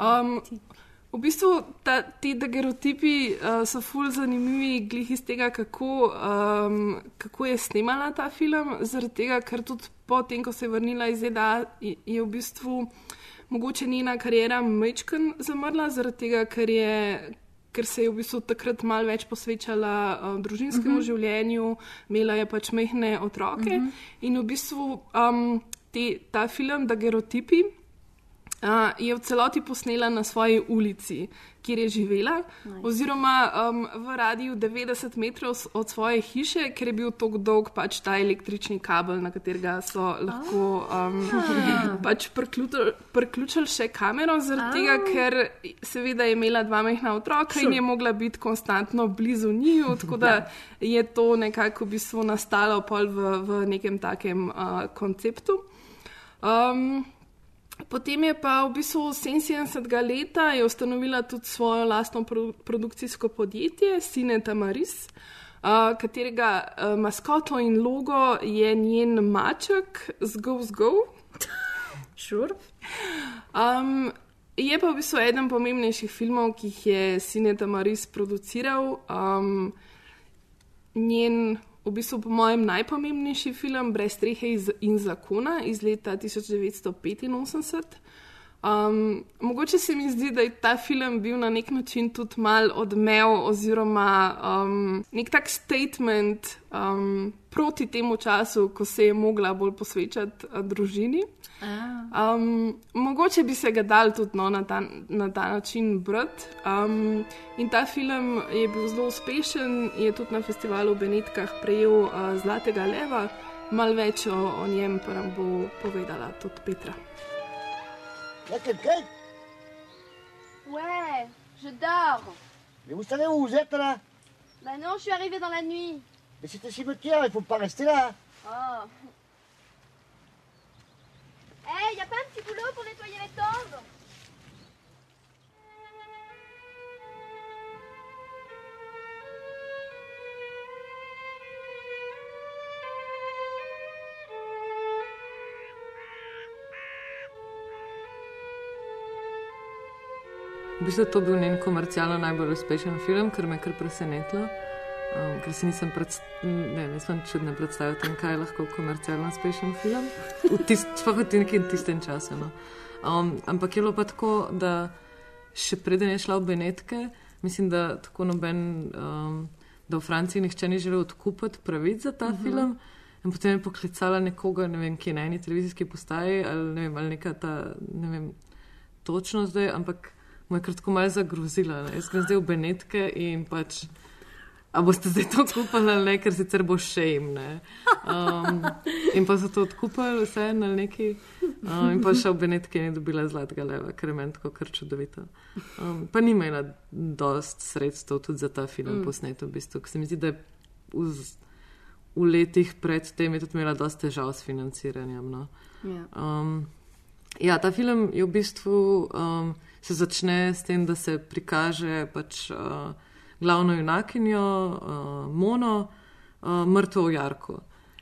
S9: Um, v bistvu ta, ti dagerotipi uh, so ful zanimivi, glih iz tega, kako, um, kako je snemala ta film, zaradi tega, ker tudi potem, ko se je vrnila iz ZDA, je, je v bistvu mogoče njena karijera mečken zamrla, zaradi tega, ker je. Ker se je v bistvu takrat malo več posvečala uh, družinskemu uh
S1: Mhm.
S9: -huh. življenju, imela je pač mehne otroke. Uh
S1: Mhm.
S9: -huh. In v bistvu um, te, ta film, Dagerotipi, uh, je v celoti posnela na svoji ulici, kjer je živela, nice. oziroma um, v radiju 90 metrov od svoje hiše, ker je bil tako dolg pač ta električni kabel, na katerega so lahko um, pač priključili priključil še kamero, zaradi tega, ker seveda je imela dva mehna otroka in
S1: Sure.
S9: je mogla biti konstantno blizu njiju, tako da je to nekako v bistvu nastalo pol v, v nekem takem uh, konceptu. Um, Potem je pa v bistvu 77. leta je ustanovila tudi svojo lastno produ produkcijsko podjetje, Sine Tamaris, uh, katerega uh, maskoto in logo je njen maček z Go z Go.
S1: Sure.
S9: Um, je pa v bistvu eden pomembnejših filmov, ki jih je Sineta Maris produciral. Um, njen, v bistvu, po mojem, najpomembnejši film, Brez strehe in zakona iz leta 1985. Um, mogoče se mi zdi, da je ta film bil na nek način tudi mal odmev, oziroma um, nek tak statement um, proti temu času, ko se je mogla bolj posvečati uh, družini. Um, mogoče bi se ga dal tudi no, na, ta, na ta način brati. Um, in ta film je bil zelo uspešen, je tudi na festivalu v Benetkah prejel uh, Zlatega leva. Mal več o, o njem pa nam bo povedala tudi Petra.
S18: Ouais, je dors.
S19: Mais vous savez où vous êtes là
S18: Bah non, je suis arrivée dans la nuit.
S19: Mais c'est un cimetière, il faut pas rester là.
S18: Oh. Hey, y a pas un petit boulot pour nettoyer les tombes
S12: V bistvu to bil njen komercialno najbolj uspešen film, kar me je kar presenetilo. Um, ker si nisem predstavljal, čudno predstavljal, kaj je lahko komercialno uspešen film. Sploh v nekem tistem času. No. Um, ampak je bilo pa tako, da še preden je šla v Benetke, mislim, da tako noben, um, da v Franciji nihče ni želel odkupiti pravic za ta uh
S9: Mhm.
S12: -huh. film. In potem je poklicala nekoga, ne vem, ki je na eni televizijski postaji ali ne vem, ali neka ta, ne vem, točno zdaj, ampak mu je kratko malo zagrozila. Ne? Jaz grem zdaj v Benetke in pač. A boste zdaj to kupili ali ne, ker sicer bo šejm. Um, in pa so to odkupili, vse na neki. Um, in pa še v Benetki ni dobila zlatega leva, ker je meni tako kar čudovito. Um, pa ni imela dost sredstev tudi za ta film
S9: Mm.
S12: posnet, v bistvu. ker Se mi zdi, da je v, v letih predtem je tudi imela dosti težav s financiranjem. No.
S1: Ja.
S12: Um, ja, ta film je v bistvu um, se začne s tem, da se prikaže pač. Uh, glavno junakinjo, uh, Mono, uh, mrtvo v Jarku.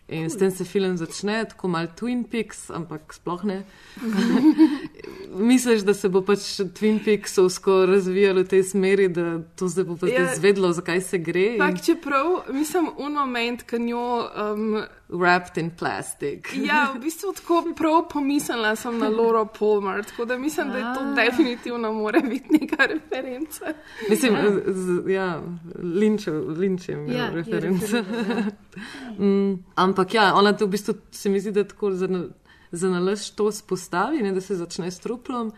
S12: In cool. s tem se film začne, tako malo Twin Peaks, ampak sploh ne. Misliš, da se bo pač Twin Peaksovsko razvijalo v tej smeri, da to zdaj bo pa zdaj
S9: Ja.
S12: zvedlo, zakaj se gre. in-
S9: Tak, čeprav mislim, un moment, ki njo. Um,
S12: Wrapped in plastic.
S9: ja, v bistvu tako prav pomislila sem na Lauro Palmer, tako da mislim, da je to
S1: Ah.
S9: definitivno mora biti neka referenca.
S12: Mislim, z, z, ja, linčev, linčem je
S9: Ja, je
S12: referenca.
S9: referenca,
S12: mm, ampak ja, ona to v bistvu se mi zdi, da tako na- za nalaž to spostavi, ne, da se začne s truplom.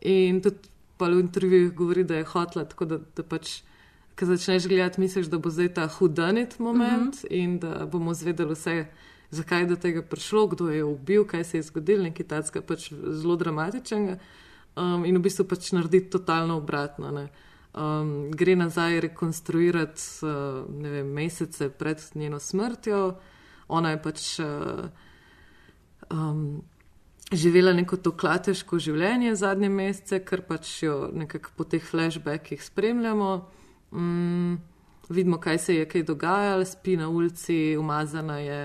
S12: In tudi pa v intervjujih govori, da je hotla, tako da, da pač. Ko začneš gledati, misliš, da bo zdaj ta hudanit moment uh -huh. in da bomo zvedeli vse, zakaj je do tega prišlo, kdo je ubil, kaj se je zgodilo, nekaj takega pač zelo dramatičnega. Um, in v bistvu pač naredi totalno obratno. Ne. Um, gre nazaj rekonstruirati uh, vem, mesece pred njeno smrtjo. Ona je pač uh, um, živela neko to klateško življenje zadnje mesece, kar pač jo nekako po teh flashbackih spremljamo. Um, vidimo, kaj se je kaj dogajalo, spi na ulici, umazana je,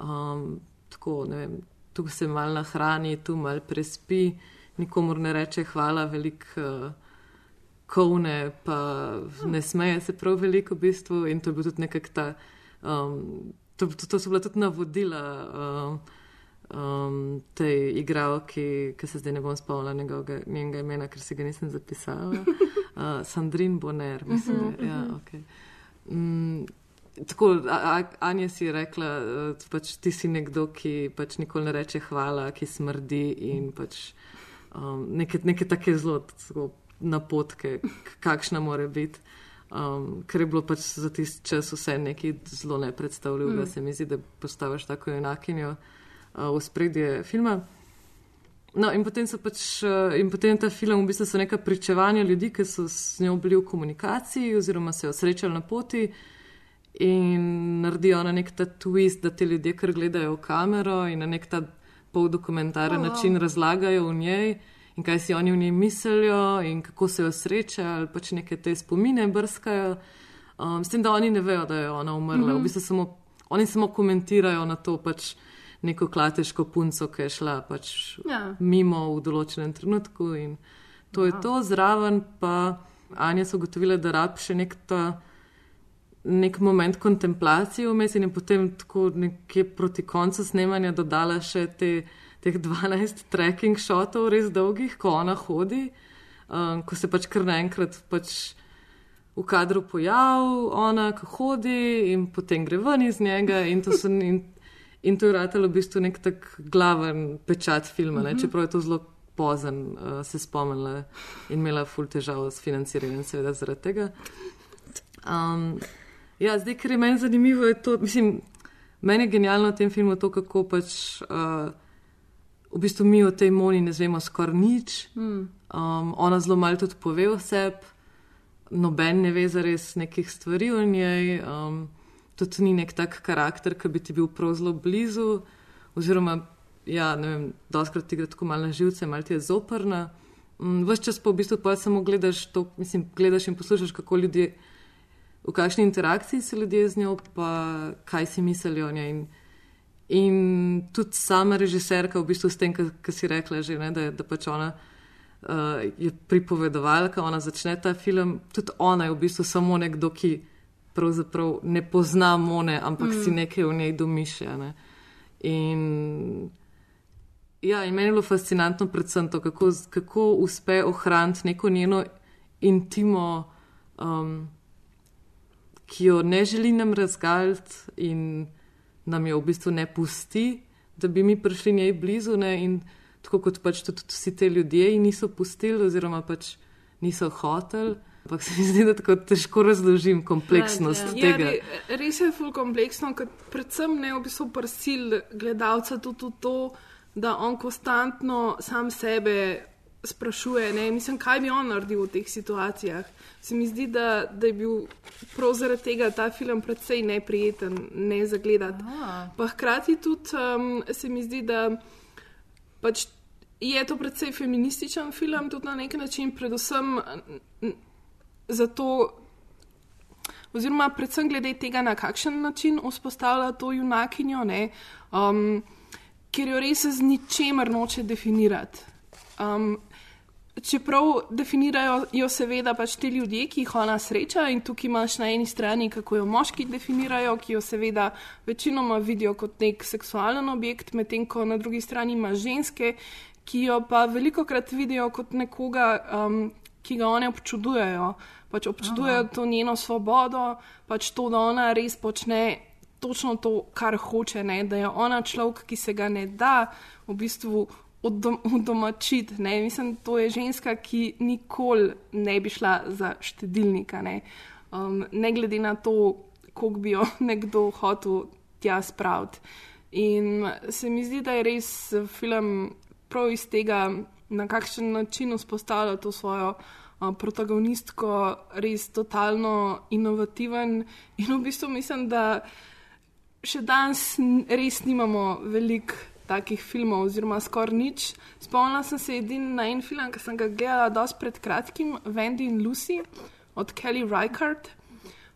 S12: um, tako ne vem, tu se mal nahrani, tu mal prespi, nikomor ne reče hvala, veliko. Uh, Kovne, pa ne smeje se prav veliko, v bistvu, in to je bil tudi nekako ta. Um, to, to, to so bila tudi navodila um, um, tej igralki, ki se zdaj ne bom spomnila njegovega, njenega imena, ker si ga nisem zapisala. Uh, Sandrin Bonner, mislim, da je. Ja, okay. mm, tako, Anja si je rekla, uh, pač ti si nekdo, ki pač nikoli ne reče hvala, ki smrdi in pač um, neke, neke take zelo. Napotke, kakšna mora biti. Um, ker je bilo pač za tisti čas vse nekaj zelo nepredstavljivega, mm. se mi zdi, da postaviš tako enakinjo uh, v spredje filma. No, in potem so pač, uh, in potem ta film v bistvu so neka pričevanja ljudi, ki so s njo bili v komunikaciji oziroma se jo srečali na poti in naredijo na nek ta twist, da te ljudje kar gledajo v kamero in na nek ta poldokumentaren
S9: Oh, wow.
S12: način razlagajo v njej in kaj si oni v njej mislijo, in kako se jo srečajo, ali pač neke te spomine brskajo. Um, s tem, da oni ne vejo, da je ona umrla. Mm
S9: Mhm.
S12: -hmm. v bistvu samo, oni samo komentirajo na to pač neko klateško punco, ki je šla pač
S1: Ja.
S12: mimo v določenem trenutku in To je
S1: Wow.
S12: to, zraven pa Anja so ugotovila, da rab še nek ta. Nek moment kontemplacije vmes in je potem tako nekje proti koncu snemanja dodala še te, teh 12 tracking shotov, res dolgih, ko ona hodi, um, ko se pač kar naenkrat pač v kadru pojavi, ona ko hodi in potem gre ven iz njega in to, so, in, in to je ratalo v bistvu nek tak glaven pečat filma, ne?
S1: Mhm.
S12: čeprav je to zelo pozen, uh, se spomnila in imela ful težav s financiranjem, seveda zaradi tega. Um, ja, zdaj, ker je meni zanimivo, je to, mislim, meni je genialno v tem filmu to, kako pač uh, v bistvu mi o tej Moni ne znemo skoraj nič.
S1: Mm.
S12: Um, ona zelo malo tudi pove o sebi, noben ne ve za res nekih stvari o njej. Um, tudi ni nek tak karakter, ki bi ti bil prav zelo blizu, oziroma, ja, ne vem, doskrat ti gre tako malo na živce, malo ti je zoprna. Um, Ves čas pa v bistvu pa samo gledaš to, mislim, gledaš in poslušaš, kako ljudje, v kakšni interakciji so ljudje z njo, pa kaj si mislijo o njej. In, in tudi sama režiserka, v bistvu s tem, kar si rekla že, ne, da, da pač ona uh, je pripovedovalka, ona začne ta film, tudi ona je v bistvu samo nekdo, ki pravzaprav ne pozna Mone, ampak mm. si nekaj v njej domišlja. Ne. In, ja, in meni je bilo fascinantno predvsem to, kako, kako uspe ohraniti neko njeno intimo, um, ki jo ne želi nam razgaliti in nam jo v bistvu ne pusti, da bi mi prišli njej blizu. Ne, in tako kot pač tudi vsi ti ljudje ji niso pustili, oziroma pač niso hoteli. Ampak se mi zdi, da tako težko razložim kompleksnost
S9: Ja,
S12: tega.
S9: re, res je ful kompleksno, ker predvsem ne v bistvu prsil gledalca tudi v to, da on konstantno sam sebe sprašuje, ne, mislim, kaj bi on naredil v teh situacijah. Se mi zdi, da, da je bil prav zaradi tega ta film predvsej neprijeten, ne zagledati. Pa hkrati tudi um, se mi zdi, da pač je to predvsej feminističen film, tudi na nek način, predvsem zato, oziroma predvsem glede tega, na kakšen način vzpostavlja to junakinjo, ne, um, ker jo res z ničemer noče definirati. Um, Čeprav definirajo jo seveda pač ti ljudje, ki jih ona sreča, in tukaj imaš na eni strani, kako jo moški definirajo, ki jo seveda večinoma vidijo kot nek seksualen objekt, medtem ko na drugi strani imaš ženske, ki jo pa veliko krat vidijo kot nekoga, um, ki ga one občudujejo. Pač občudujejo
S1: Aha.
S9: to njeno svobodo, pač to, da ona res počne točno to, kar hoče, ne? da je ona človek, ki se ga ne da v bistvu udom- udomačiti. ne. Mislim, to je ženska, ki nikoli ne bi šla za štedilnika. Ne, um, ne glede na to, koliko bi jo nekdo hotel tja spraviti. In se mi zdi, da je res film prav iz tega, na kakšen način vzpostavlja to svojo uh, protagonistko, res totalno inovativen. In v bistvu mislim, da še danes res nimamo veliko takih filmov, oziroma skoraj nič. Spomnila sem se edini na en film, ki sem ga gledala dosti pred kratkim, Wendy in Lucy od Kelly Reichardt,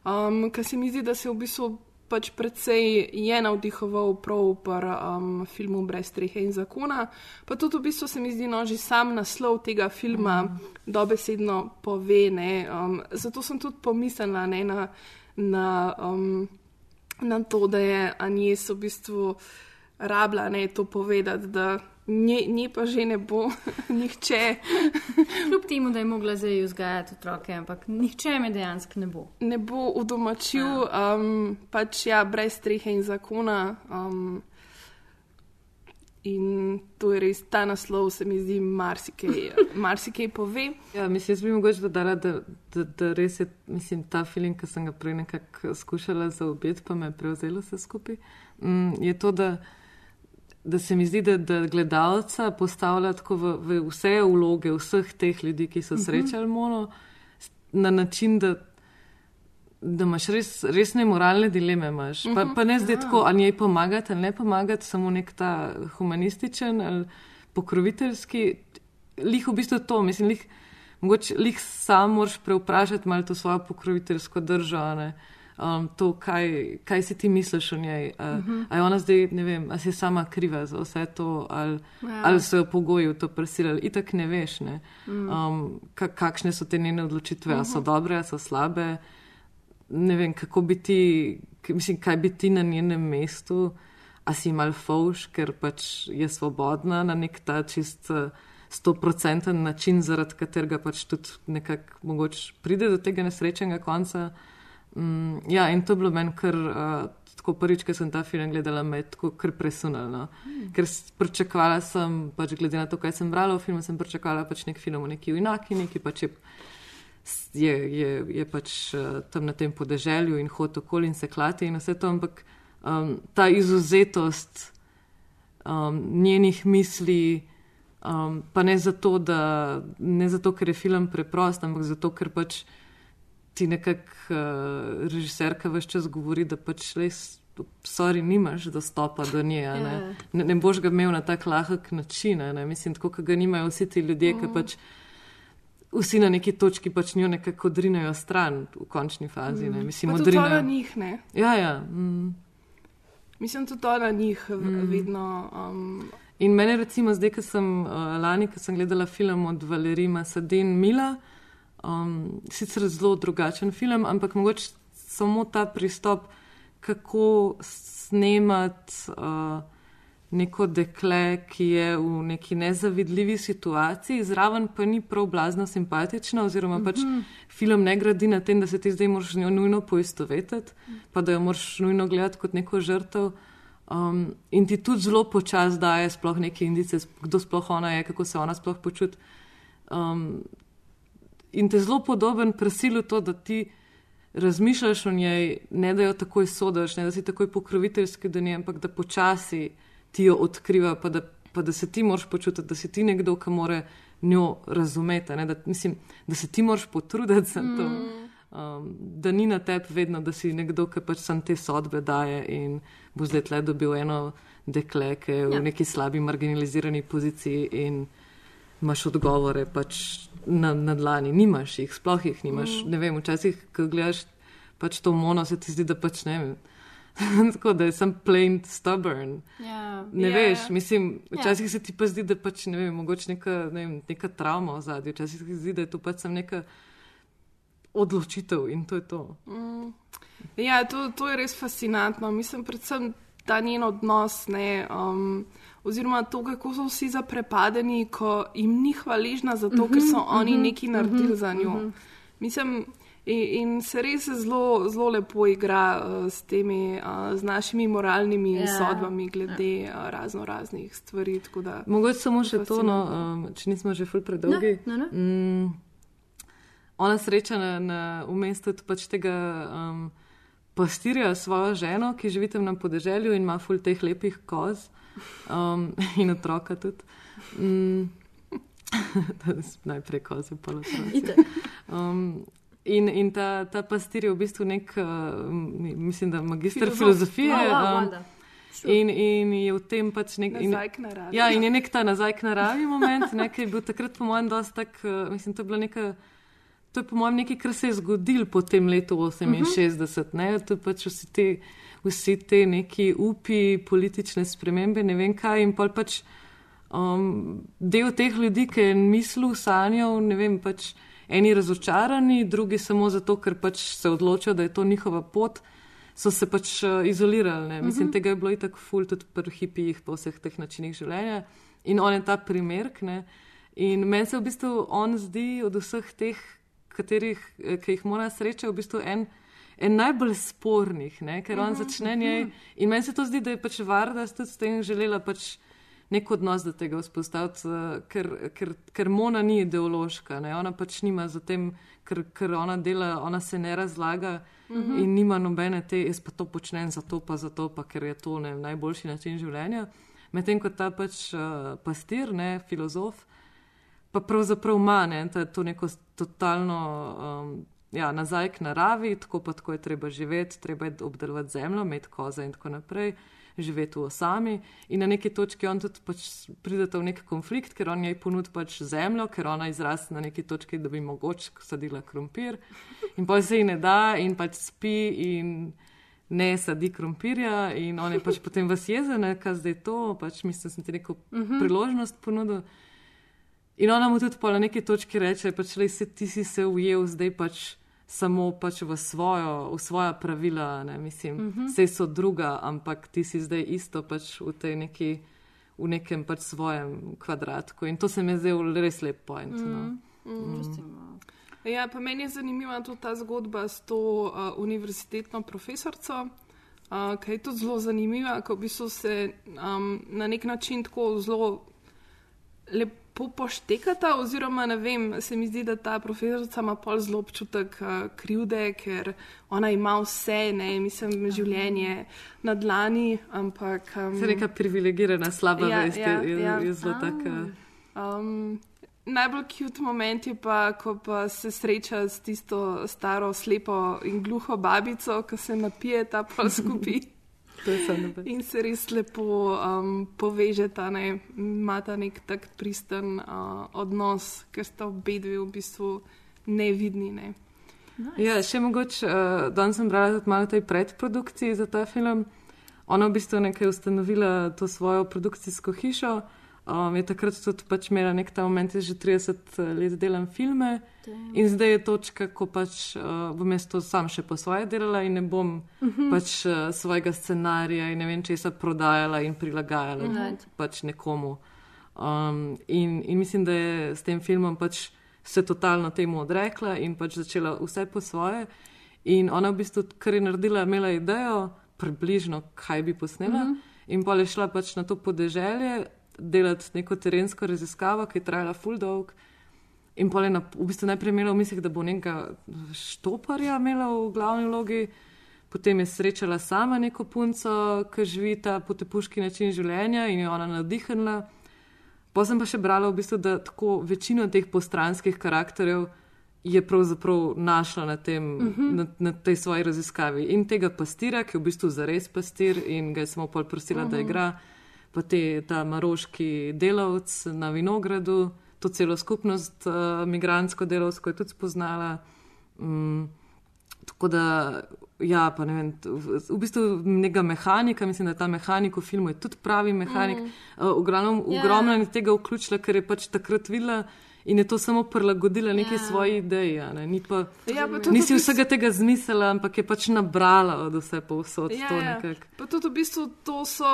S9: um, ki se mi zdi, da se v bistvu pač predvsej je navdihoval prav pri um, filmu Brez strehe in zakona. Pa tudi v bistvu se mi zdi, no, že sam naslov tega filma mm. dobesedno pove. Ne, um, zato sem tudi pomislila ne, na, na, um, na to, da je Anjes v bistvu rabila ne, to povedati, da nje, nje pa že ne bo nihče.
S1: Kljub temu, da je mogla zdaj vzgajati otroke, ampak nihče me dejansko ne bo.
S9: ne bo udomačil, um, pač ja, brez strehe in zakona. Um, in to je res ta naslov, se mi zdi, marsikaj, marsikaj pove.
S12: Ja, mislim, jaz bi mogoče dodala, da, da, da res je mislim, ta film, ki sem ga prej nekako skušala zaobjeti, pa me je prevzelo vse skupaj. Mm, je to, da, da se mi zdi, da, da gledalca postavlja tako v, v vse vloge vseh teh ljudi, ki so
S1: Mhm.
S12: srečali mono, s- na način, da, da imaš res, res nemoralne dileme. Imaš. Pa,
S1: Mhm.
S12: pa ne zdaj
S1: Ja.
S12: tako, ali njej pomagati ali ne pomagati, samo nek ta humanističen ali pokroviteljski. Lih v bistvu to, mislim, lih, mogoče lih sam moraš preuprašati malo to svojo pokroviteljsko držo. A. Um, to, kaj, kaj si ti misliš o njej. Uh, uh
S9: Mhm.
S12: -huh. A je ona zdaj, ne vem, a si sama kriva za vse to, ali,
S9: Ja.
S12: ali so jo pogoji v to prisilili. Itak ne veš, ne.
S9: Mm.
S12: Um, ka, kakšne so te njene odločitve, uh -huh. a so
S9: Mhm.
S12: dobre, a so slabe. Ne vem, kako bi ti, mislim, kaj bi ti na njenem mestu, a si mal fauš, ker pač je svobodna na nek ta čist. Uh, stoprocenten način, zaradi katerega pač tudi nekako mogoče pride do tega nesrečnega konca. Mm, ja, in to je bilo meni kar, uh, tako prvič, ko sem ta film gledala, me je tako kar presunalo. No.
S9: Mm.
S12: Ker pričakovala sem, pač glede na to, kaj sem brala v filmu, sem pričakovala pač nek film o neki junakini, ki pač je, je, je, je pač uh, tam na tem podeželju in hod okoli in se klati in vse to, ampak um, ta izuzetost um, njenih misli, um, pa ne zato, da, ne zato, ker je film preprost, ampak zato, ker pač ti nekako uh, režiserka vse čas govori, da pač res. Sorry, nimaš dostopa do nje. Ne?
S9: Ja.
S12: Ne, ne boš ga imel na tak lahek način. a Ne? Mislim, tako, kot ga nimajo vsi ti ljudje, ki
S9: Mm.
S12: pač vsi na neki točki pač njo nekako odrinejo stran v končni fazi. Ne? Mislim,
S9: Pa tudi to
S12: odrinejo.
S9: na njih, ne?
S12: Ja, ja. Mm.
S9: Mislim, tudi to na njih
S12: Mm.
S9: mm. vedno. Um,
S12: In mene, recimo, zdaj, ko sem uh, lani, ko sem gledala film od Valerima Sadin Mila, um, sicer zelo drugačen film, ampak mogoče samo ta pristop, kako snemati uh, neko dekle, ki je v neki nezavidljivi situaciji, zraven pa ni prav blazno simpatična, oziroma pač
S9: Mhm.
S12: film ne gradi na tem, da se ti zdaj moraš z njo nujno poistovetiti, pa da jo moraš nujno gledati kot neko žrtev. Um, in ti tudi zelo počasi daje sploh neke indice, kdo sploh ona je, kako se ona sploh počuti. Um, in te zelo podoben prisil v to, da ti razmišljaš o njej, ne da jo takoj sodaš, ne da si takoj pokroviteljski do nje, ampak da počasi ti jo odkriva, pa da, pa da se ti moraš počutiti, da si ti nekdo, ki more njo razumeti, ne, da, mislim, da se ti moraš potruditi za to.
S9: Mm.
S12: Um, da ni na tebi vedno, da si nekdo, ki pač sam te sodbe daje in bo zdaj tle dobil eno dekle, ki je v
S9: Ja.
S12: neki slabi, marginalizirani poziciji in imaš odgovore pač na, na dlani. Nimaš jih, sploh jih nimaš.
S9: Mm.
S12: Ne vem, včasih, ko gledaš pač to mono, se ti zdi, da pač ne vem. Tako da sem plain stubborn.
S11: Ja.
S12: Ne
S9: Ja.
S12: veš, mislim,
S11: Ja.
S12: včasih se ti pa zdi, da pač ne vem, mogoče neka, ne vem, neka travma v zadnji, včasih se ti zdi, da je to pač sem neka odločitev in to je to.
S9: Mm. Ja, to, to je res fascinantno. Mislim, predvsem ta njen odnos, ne, um, oziroma to, kako so vsi zaprepadeni, ko jim ni hvaležna za to, ker so
S11: Mhm,
S9: oni
S11: mhm,
S9: nekaj naredili
S11: mhm,
S9: za njo.
S11: mhm.
S9: Mislim, in, in se res zelo, zelo lepo igra uh, s temi, uh, z našimi moralnimi
S12: Ja.
S9: yeah. sodbami glede uh, razno raznih stvari. tako Da,
S12: Mogoče samo še to, no, um, če nismo že ful predolgi.
S9: Ne, ne,
S12: Mm, ona sreča na, na, v mestu pač tega um, pastirja s svojo ženo, ki živi tam na podeželju in ima ful teh lepih koz um, in otroka tudi. Mm, najprej koze, pa
S1: Itak.
S12: Um, in, in ta, ta pastir je v bistvu nek, uh, mi- mislim, da magistr
S9: Filozof.
S12: filozofije.
S9: Wow, wow,
S12: um. In, in je v tem pač nek. in-
S9: Nazaj k naravi.
S12: Ja, in je nek ta nazaj k naravi moment, ne, ki je bil takrat, po mojem, dosti tak, uh, mislim, to je bila neka. To je po mojem nekaj, kar se je zgodilo po tem letu 68. Ne? To je pač vsi te, vsi te neki upi, politične spremembe, ne vem kaj. In pol pač um, del teh ljudi, ki je mislil, sanjal, ne vem, pač eni razočarani, drugi samo zato, ker pač se odločijo, da je to njihova pot, so se pač uh, izolirali. Ne? Mislim,
S9: Mhm.
S12: tega je bilo itak ful tudi pri hipijih, po vseh teh načinih življenja. In on je ta primer. Ne? In meni se v bistvu on zdi od vseh teh, katerih, eh, ki jih mora sreča, v bistvu en. En najbolj spornih, ne? ker on
S9: Mhm,
S12: začne njej.
S9: mhm.
S12: In meni se to zdi, da je pač Varda s tudi s tem želela pač nek odnos do tega vzpostaviti, eh, ker, ker, ker Mona ni ideološka, ne? ona pač nima za tem, ker, ker ona dela, ona se ne razlaga
S9: Mhm.
S12: in nima nobene te, jaz pa to počnem zato, pa zato, pa ker je to ne, najboljši način življenja. Medtem ko ta pač uh, pastir, ne, filozof, pa pravzaprav ima ne, ta- to neko totalno um, ja, nazaj k naravi, tako pa tako je treba živeti, treba je obdelovati zemljo, imeti koze in tako naprej. živeti v osami. In na neki točki on tudi pač pridete v nek konflikt, ker on jej ponudi pač zemljo, ker ona izraste na neki točki, da bi mogoče sadila krompir. In pa se ji ne da in pač spi in ne sadi krompirja in on je pač potem vas jezen, kaj zdaj to, pač mislim, sem ti neko
S1: Mhm.
S12: priložnost ponudil. In ona mu tudi po neki točki reče, pač, lej, se, ti si se ujel zdaj pač samo pač v, svojo, v svoja pravila, ne mislim,
S1: Mhm.
S12: mm -hmm. vse so druga, ampak ti si zdaj isto pač v tej neki, v nekem pač svojem kvadratku. In to se mi je zdel res lep point. Mm -hmm. no.
S1: Mm.
S9: Ja, pa meni je zanimiva tudi ta zgodba s to uh, univerzitetno profesorico, uh, ki je tudi zelo zanimiva, ko v bistvu se um, na nek način tako zelo lepo poštekata, oziroma ne vem, se mi zdi, da ta profesorica ima pol zelo občutek uh, krivde, ker ona ima vse, ne, mislim, življenje na dlani, ampak. Um,
S12: Se neka privilegirana, slaba
S9: Ja,
S12: vest
S9: ja,
S12: je,
S9: ja.
S12: je zelo taka.
S9: Um, najbolj cute moment je pa, ko pa se sreča s tisto staro, slepo in gluho babico, ki se napije ta pol skupaj. In se res lepo um, povežeta, ne, imata nek tak pristen uh, odnos, ker sta obe dve v bistvu nevidni. Ne.
S12: Ja, še mogoče, uh, danes sem brala tudi malo tej predprodukciji za ta film. Ona v bistvu nekaj ustanovila to svojo produkcijsko hišo. Um, je takrat tudi pač imela nek ta moment, jaz že 30 let delam filme
S1: Damn.
S12: in zdaj je točka, ko pač uh, bom jaz to sam še po svoje delala in ne bom
S1: Mhm.
S12: pač uh, svojega scenarija in ne vem česa prodajala in prilagajala
S1: Mhm.
S12: pač nekomu. Um, in, in mislim, da je s tem filmom pač se totalno temu odrekla in pač začela vse po svoje. In ona v bistvu, kar je naredila, imela idejo, približno, kaj bi posnela,
S1: Mhm.
S12: mm -hmm. in pa je šla pač na to podeželje delati neko terensko raziskavo, ki je trajala full dolg. In pa je na, v bistvu najprej imela v mislih, da bo nekega štoparja imela v glavni vlogi, potem je srečala sama neko punco, ki živi ta potepuški način življenja in jo ona navdihnila. Pa sem pa še brala, v bistvu, da tako večino teh postranskih karakterjev je pravzaprav našla na, tem, uh
S1: Mhm.
S12: -huh. na, na tej svoji raziskavi. In tega pastira, ki je v bistvu zares pastir in ga je samo pol prosila, uh -huh. da
S1: Mhm.
S12: igra, pa te, ta maroški delavc na vinogradu, to celo skupnost, uh, migransko delovsko je tudi spoznala. Um, tako da, ja, pa ne vem, v, v bistvu nekega mehanika, mislim, da ta mehanik v filmu je tudi pravi mehanik.
S1: Mm.
S12: Uh, ogromno,
S1: Ja.
S12: ogromno je tega vključila, ker je pač takrat videla. In je to samo prilagodila neki
S1: Ja.
S12: ja. svoji ideji. ne. Ni pa,
S9: Ja, pa tudi
S12: nisi vsega tega zmislila, ampak je pač nabrala od vse povsod.
S9: Ja,
S12: to
S9: ja.
S12: nekako.
S9: Pa tudi v bistvu to so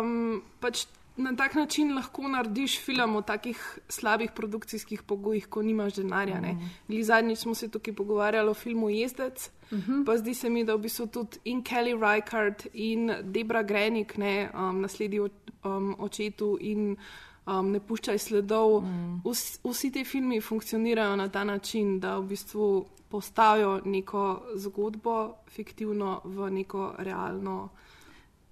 S9: um, pač. Na tak način lahko narediš film o takih slabih produkcijskih pogojih, ko nimaš denarja. Mm. Zadnjič smo se tukaj pogovarjali o filmu Jezdec, mm -hmm. pa zdi se mi, da v bistvu tudi in Kelly Reichardt in Debra Grenik, ne, um, nasledi um, očetu in um, ne puščaj sledov. Mm. Vs, vsi ti filmi funkcionirajo na ta način, da v bistvu postavijo neko zgodbo fiktivno v neko realno.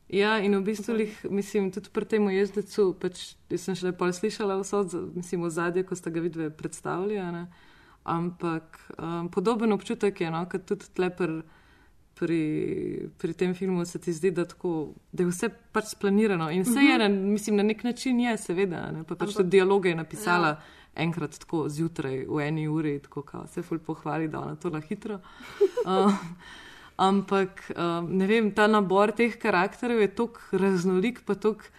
S12: Ja, in v bistvu, lih, mislim, tudi pri tem jezdecu, pač, sem še lepo slišala vse, mislim, v zadnje, ko ste ga vidve ne? ampak um, podoben občutek je, no, kot tudi tlepr. Pri, pri tem filmu se ti zdi, da, tako, da je vse pač splanirano. In vse je, na, mislim, na nek način je, seveda. Ne? Pa pač
S1: Ampak-
S12: tudi dialoge je napisala
S1: Ja.
S12: enkrat tako zjutraj, v eni uri, tako kao, se ful pohvali, da ona to la hitro. Uh, ampak um, ne vem, ta nabor teh karakterjev je tako raznolik, pa tako.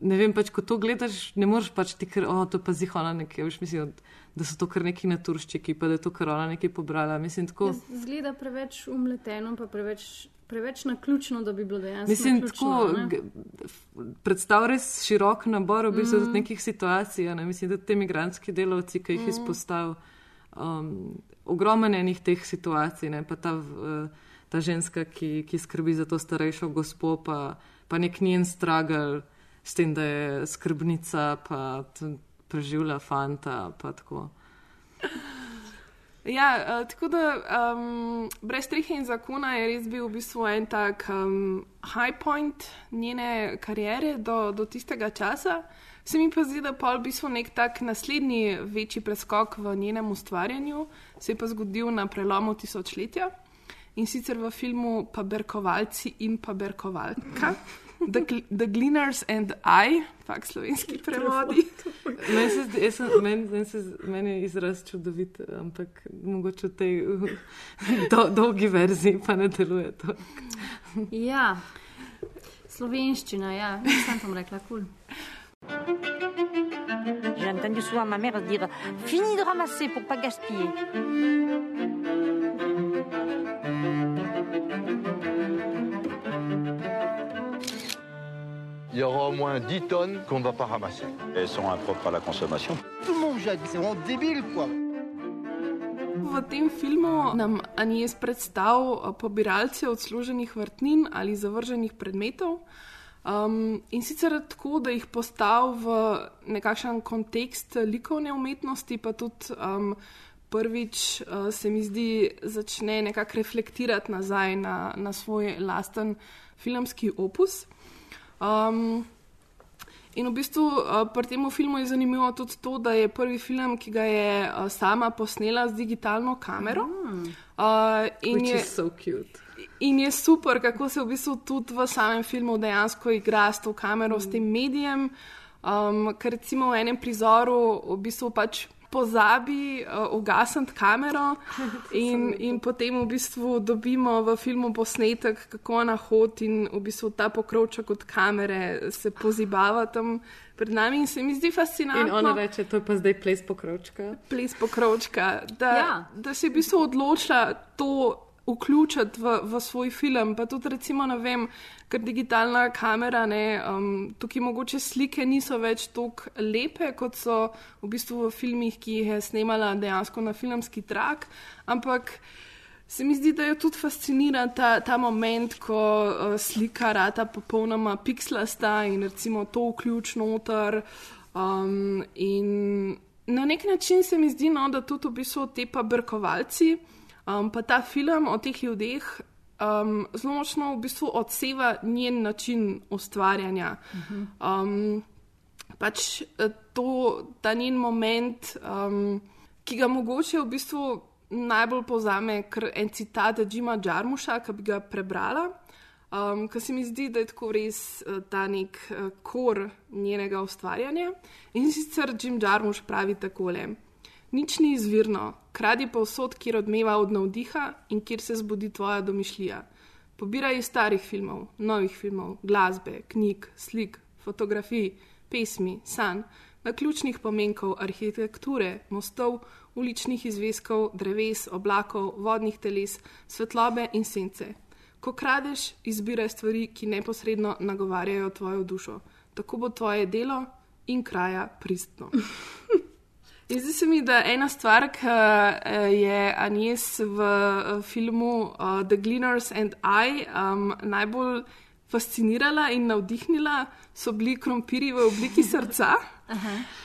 S12: Ne vem, pač, ko to gledaš, ne moreš pač ti, ker oh, to pa zih ona nekaj, veš, mislim, da so to kar neki naturščiki, pa da je to kar ona nekaj pobrala. Mislim, tako.
S1: Ja, Zgleda preveč umleteno, pa preveč, preveč naključno, da bi bilo dejansko.
S12: Mislim,
S1: naključno,
S12: tako predstavlja res širok nabor v bistvu mm. nekih situacij. a Ne? Mislim, da te migranski delavci, ki jih mm. izpostavil, um, ogromno enih teh situacij, ne? pa ta, ta ženska, ki, ki skrbi za to starejšo gospo, pa, pa nek njen stragel s tem, da je skrbnica, pa preživlja fanta.
S9: Ja, uh, tako da um, brez strehe in zakona je res bil v bistvu en tak um, high point njene kariere do, do tistega časa. Se mi pa zdi, da pa v bistvu nek tak naslednji večji preskok v njenem ustvarjanju se je pa zgodil na prelomu tisočletja in sicer v filmu Paberkovalci in Paberkovalka. The, Gl- the Gleaners and I, fakt slovenski prevodi.
S12: Meni se zdi, jaz sem, meni, meni, se, meni je izraz čudovit, ampak mogoče v tej do, dolgi verziji pa ne deluje to.
S1: Ja, slovenščina, ja, nisem tam rekla, kul.
S20: J'ai entendu souvent ma mère dire Fini de ramasser pour pas gaspiller.
S21: Il y aura au moins 10 tonnes qu'on ne va pas ramasser. Elles sont impropres à la consommation.
S19: Tout le monde jette, c'est vraiment débile, quoi.
S9: V tem filmu nam Anies predstavlja pobiralce odsluženih vrtnin ali zavrženih predmetov. Um, in sicer tako, da jih postavi v nekakšen kontekst likovne umetnosti, pa tudi um, prvič uh, se mi zdi, začne nekako reflektirati nazaj na, na svoj lasten filmski opus. Um, in v bistvu uh, pri tem filmu je zanimivo tudi to, da je prvi film, ki ga je uh, sama posnela z digitalno kamero. Uh, in
S12: Which
S9: je,
S12: is so cute.
S9: In je super, kako se v bistvu tudi v samem filmu dejansko igra s to kamero, mm. s tem medijem. Um, ker recimo v enem prizoru v bistvu pač pozabi uh, ugasniti kamero, in, in potem v bistvu dobimo v filmu posnetek, kako ona hodi in v bistvu ta pokrovček od kamere se pozibava tam pred nami. In se mi zdi fascinantno.
S12: In ona reče, to je pa zdaj ples pokrovčka.
S9: ples pokrovčka, da,
S1: ja.
S9: da se je v bistvu odločila to vključiti v, v svoj film. Pa tudi, recimo, ne vem, ker digitalna kamera, ne, um, tukaj mogoče slike niso več tako lepe, kot so v bistvu v filmih, ki jih je snemala dejansko na filmski trak, ampak. Se mi zdi, da jo tudi fascinira ta, ta moment, ko uh, slika rata popolnoma pixlasta in recimo to vključ noter. Um, in na nek način se mi zdi, no, da tudi v bistvu te pa brkovalci, um, pa ta film o teh ljudeh um, zelo močno v bistvu odseva njen način ustvarjanja. Um, pač eh, to, ta njen moment, um, ki ga mogoče v bistvu najbolj povzame, ker en citat Džima Džarmuša, ki bi ga prebrala. Um, Ker se mi zdi, da je tako res uh, ta nek uh, kor njenega ustvarjanja. In sicer Jim Jarmuš pravi takole: Nič ni izvirno, kradi povsod, kjer odmeva od navdiha in kjer se zbudi tvoja domišljija. Pobiraj iz starih filmov, novih filmov, glasbe, knjig, slik, fotografij, pesmi, sanj, na ključnih pomenkov arhitekture, mostov, uličnih izveskov, dreves, oblakov, vodnih teles, svetlobe in sence. Ko kradeš, izbiraj stvari, ki neposredno nagovarjajo tvojo dušo. Tako bo tvoje delo in kraja pristno. In Zdi se mi, da ena stvar, ki eh, je Anjes v eh, filmu uh, The Gleaners and I um, najbolj fascinirala in navdihnila, so bili krompiri v obliki srca,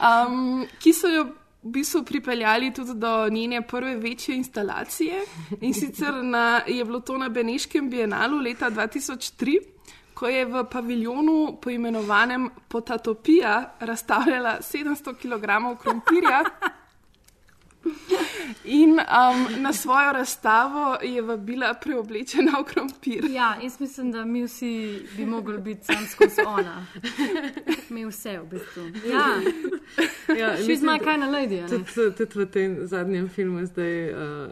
S9: um, ki so jo v bistvu pripeljali tudi do njene prve večje instalacije. In sicer na, je bilo to na Beneškem bienalu leta 2003. Ko je v paviljonu poimenovanem Potatopija razstavljala 700 kg krompirja, in um, na svojo razstavo je vabila preoblečena v krompir.
S1: Ja, jaz mislim, da mi vsi bi mogli biti sam skozi ona. Mi vse v bistvu. Ja,
S12: Ja,
S1: She's
S12: mislim,
S1: my kind of lady, a ne?
S12: Tudi, tudi v tem zadnjem filmu zdaj. Uh,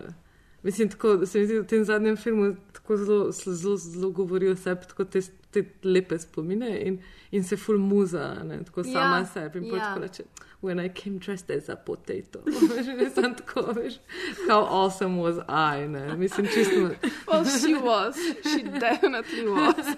S12: mislim, tako, se mi zdi, da v tem zadnjem filmu tako zelo, zelo, zelo govori o sebi, tako te, te lepe spomine in, in se ful muza, ne, tako
S1: Ja,
S12: sama sebi. In
S1: ja.
S12: ja. reče, when I came dressed as a potato. Ne sem tako, veš, how awesome was I, ne, mislim, čisto.
S9: Well, she was, she definitely was.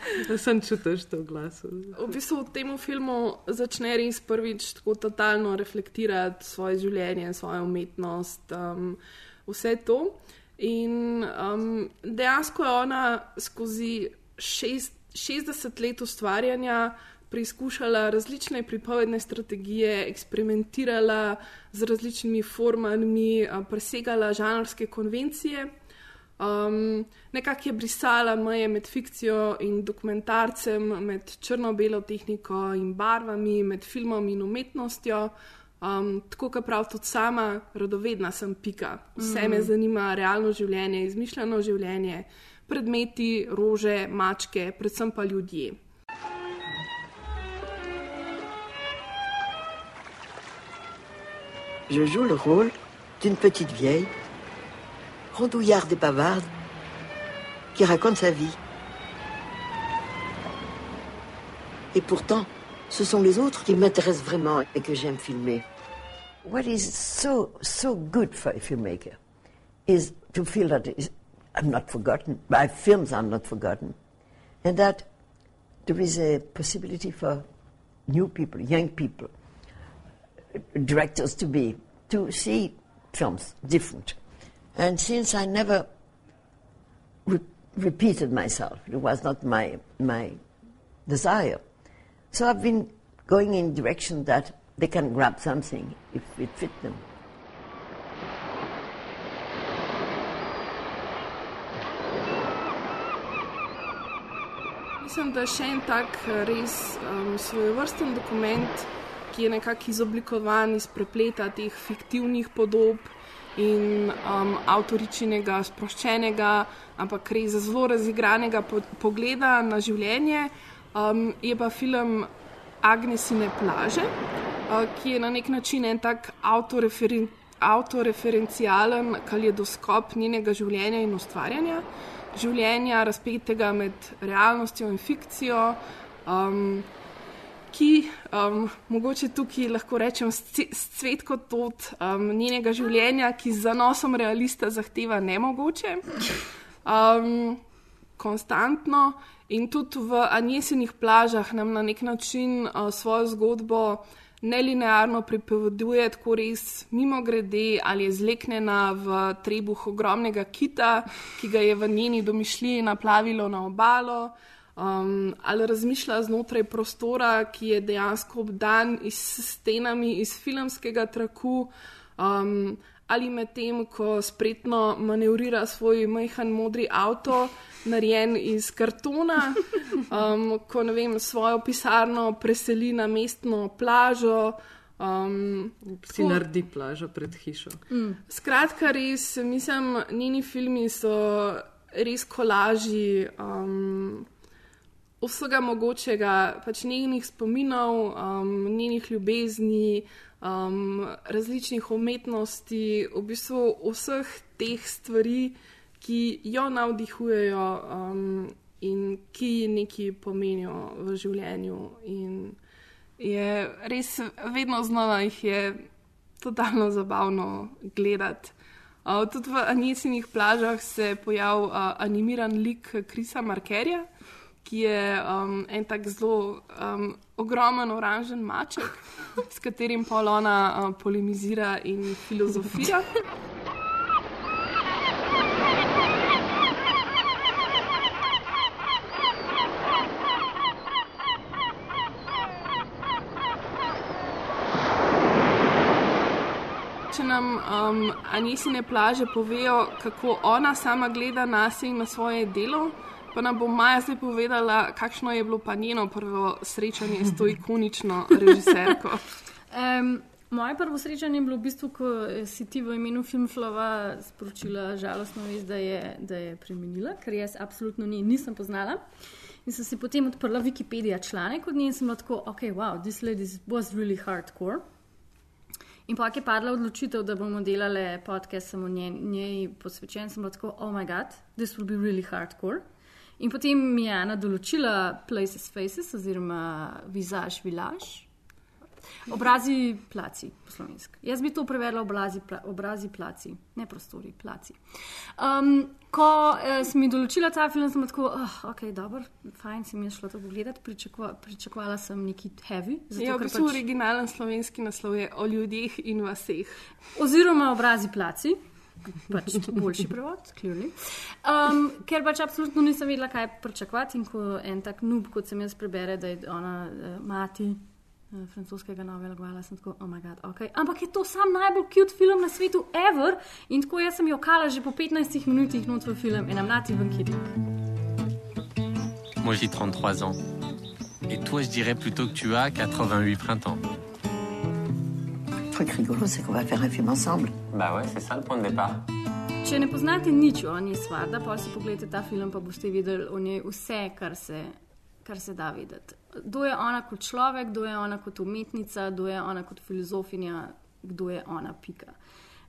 S12: Sem čutiš to v glasu.
S9: V bistvu v tem filmu začne res prvič tako totalno reflektirati svoje življenje, svojo umetnost, um, vse to. In um, dejansko je ona skozi šest, 60 let ustvarjanja preizkušala različne pripovedne strategije, eksperimentirala z različnimi formami, presegala žanrske konvencije. Um, nekako je brisala meje med fikcijo in dokumentarcem, med črno-belo tehniko in barvami, med filmom in umetnostjo. Um, tako kot prav tudi sama, radovedna sem pika. Vse
S1: Mhm.
S9: me zanima realno življenje, izmišljeno življenje, predmeti, rože, mačke, predvsem pa ljudje.
S15: Je joue le rôle d'une petite vieille, rondouillarde et bavarde, qui raconte sa vie. Et pourtant, ce sont les autres qui m'intéressent vraiment et que j'aime filmer. What is so so good for a filmmaker is to feel that I'm not forgotten, my films are not forgotten, and that there is a possibility for new people, young people, directors to be, to see films different. And since I never re- repeated myself, it was not my, my desire. So I've been going in direction that they can grab something if it fit them.
S9: Mislim, da je še en tak eh, res um, svojevrsten dokument, ki je nekako izoblikovan iz prepleta teh fiktivnih podob in um, avtoričinega, sproščenega, ampak res zelo razigranega po pogleda na življenje. Um, je pa film Agnesine plaže, uh, ki je na nek način en tak autoreferen avtoreferencialen kaljedoskop njenega življenja in ustvarjanja življenja, razpetega med realnostjo in fikcijo, um, ki um, mogoče tukaj lahko rečem svet kot tot um, njenega življenja, ki z zanosom realista zahteva nemogoče, um, konstantno. In tudi v Anjesinih plažah nam na nek način uh, svojo zgodbo nelinearno pripoveduje, tako res mimo grede ali je zleknjena v trebuh ogromnega kita, ki ga je v njeni domišljiji naplavilo na obalo, um, ali razmišlja znotraj prostora, ki je dejansko obdan s stenami iz filmskega traku. Um, Ali medtem, ko spretno manevrira svoj majhen modri avto, narejen iz kartona, um, ko ne vem, svojo pisarno preseli na mestno plažo. Um,
S12: Si naredi plažo pred hišo.
S9: Mm. Skratka, res, mislim, njeni filmi so res kolaži um, vsega mogočega, pač njenih spominov, um, njenih ljubezni, um, različnih umetnosti, v bistvu vseh teh stvari, ki jo navdihujejo um, in ki ji nekaj pomenijo v življenju. In je res vedno znova jih je totalno zabavno gledati. Uh, tudi v Anisinih plažah se je pojavil uh, animiran lik Krisa Markerja, ki je um, en tak zelo um, ogromen oranžen maček, s katerim pol ona uh, polemizira in filozofira. Če nam um, Anisine plaže povejo, kako ona sama gleda na sebe in na svoje delo, pa nam bo Maja zdaj povedala, kakšno je bilo pa njeno prvo srečanje s to ikonično režiserko.
S1: Um, moje prvo srečanje je bilo v bistvu, ko si ti v imenu Filmflova sporočila žalostno vest, da je, da je premenila, ker jaz absolutno ni, nisem poznala. In sem si potem odprla Wikipedia članek od nje in sem bila tako, ok, wow, this lady was really hardcore. In pa je padla odločitev, da bomo delali podcast samo njej, njej posvečen, sem bila tako, oh my god, this will be really hardcore. In potem mi je Ana določila Places Faces oziroma Vizaž Vilaž. Obrazi placi, po slovenski. Jaz bi to prevedla obrazi, pla, obrazi placi, ne prostori, placi. Um, ko eh, sem mi določila ta film, sem tako, oh, ok, dobro, fajn, sem jaz šla to pogledati, pričakova, pričakovala sem neki heavy. Zato,
S9: Ja, v bistvu pač... originalen slovenski naslov je o ljudeh in vaseh.
S1: Oziroma obrazi placi. Pač boljši prevod, kljub. Um, ker pač absolutno nisem vedela, kaj pričakovati. In ko en tak nub, kot sem jaz prebere, da je ona uh, mati uh, francoskega novega gvala, sem tako, oh moj bog, ok. Ampak je to sam najbolj cute film na svetu, ever. In tako jaz sem jo kala že po 15 minutah not v film in I'm not even kidding.
S22: Moi j'ai 33 ans. Et toi, je dirais plutôt que tu as 88 printemps.
S15: Truc rigolo, c'est qu'on va faire un film ensemble.
S22: Bah ouais, c'est ça le point de départ.
S1: Če ne poznate nič o Ani Svarda, pa si pogledajte ta film, pa boste videli o njej vse, kar se, kar se da videti. Kdo je ona kot človek, kdo je ona kot umetnica, kdo je ona kot filozofinja, kdo je ona, pika.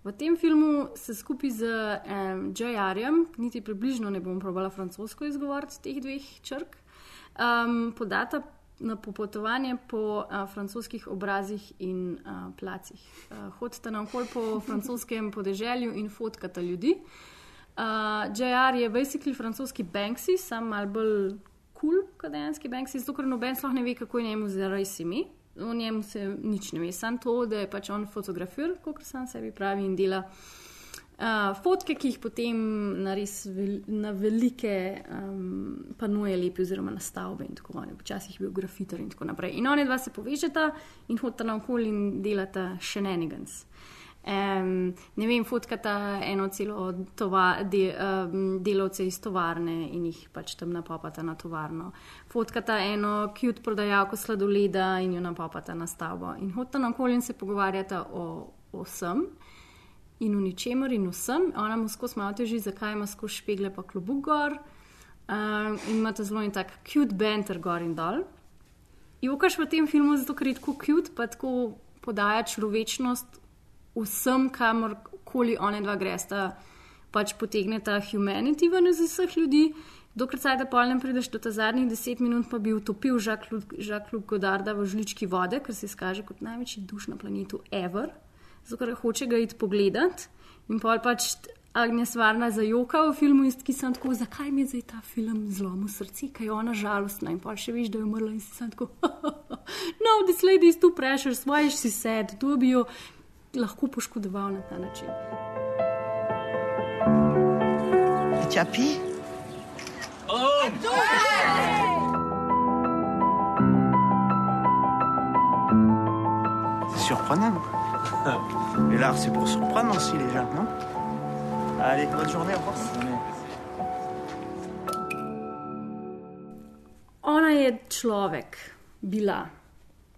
S1: V tem filmu se skupaj z um, J.R.jem, niti približno ne bom probala francosko izgovoriti teh dveh črk, um, podata na popotovanje po uh, francoskih obrazih in uh, placih. Uh, hodite naokol po francoskem podeželju in fotkate ljudi. Uh, J.R. je basically francoski Banksy, sam mal bolj kul cool, kot dejanski Banksy, zato ker noben sploh ne ve, kako je njemu zares ime. O njemu se nič ne ve, samo to, da je pač on fotografir, kot sam sebi pravi in dela. Uh, fotke, ki jih potem na res na velike um, panuje lepi, oziroma na stavbe in tako naprej, včasih je bil grafiter in tako naprej. In oni dva se povežeta in hodita naokoli in delata še nenigans. Um, ne vem, fotkata eno celo tova, de, um, delovce iz tovarne in jih pač tam napopata na tovarno. Fotkata eno cute prodajalko sladoleda in jo napopata na stavbo. In hodita naokoli in se pogovarjata o, o vsem in v ničemer in vsem. Ona mu skozi malo teži, zakaj ima skozi špegle pa klobuk gor. Um, in imata zelo in tak cute banter gor in dol. Jokaš v tem filmu zato, ker je tako cute, pa tako podaja človečnost vsem, kamor koli one dva gresta, pač potegneta humanity ven iz vseh ljudi. Dokler se da polnem prideš do ta zadnjih deset minut, pa bi utopil Žak-Luc Godarda v žlički vode, ker se izkaže kot največji duš na planetu Ever, zato ker hoče ga iti pogledat. In pol pač Agnes Varna zajoka v filmu, in ki sem tako, zakaj mi je zdaj ta film zlomil srce, kaj je ona žalostna in pol še veš, da je umrla in si sem tako, no, this lady is too precious, why is she sad, to bi jo lahko poškodoval na ta način.
S15: Tu as pris
S2: C'est surprenant. Et l'art, c'est pour surprendre aussi les gens, non Allez, bonne journée, au revoir.
S1: Ona je človek, bila.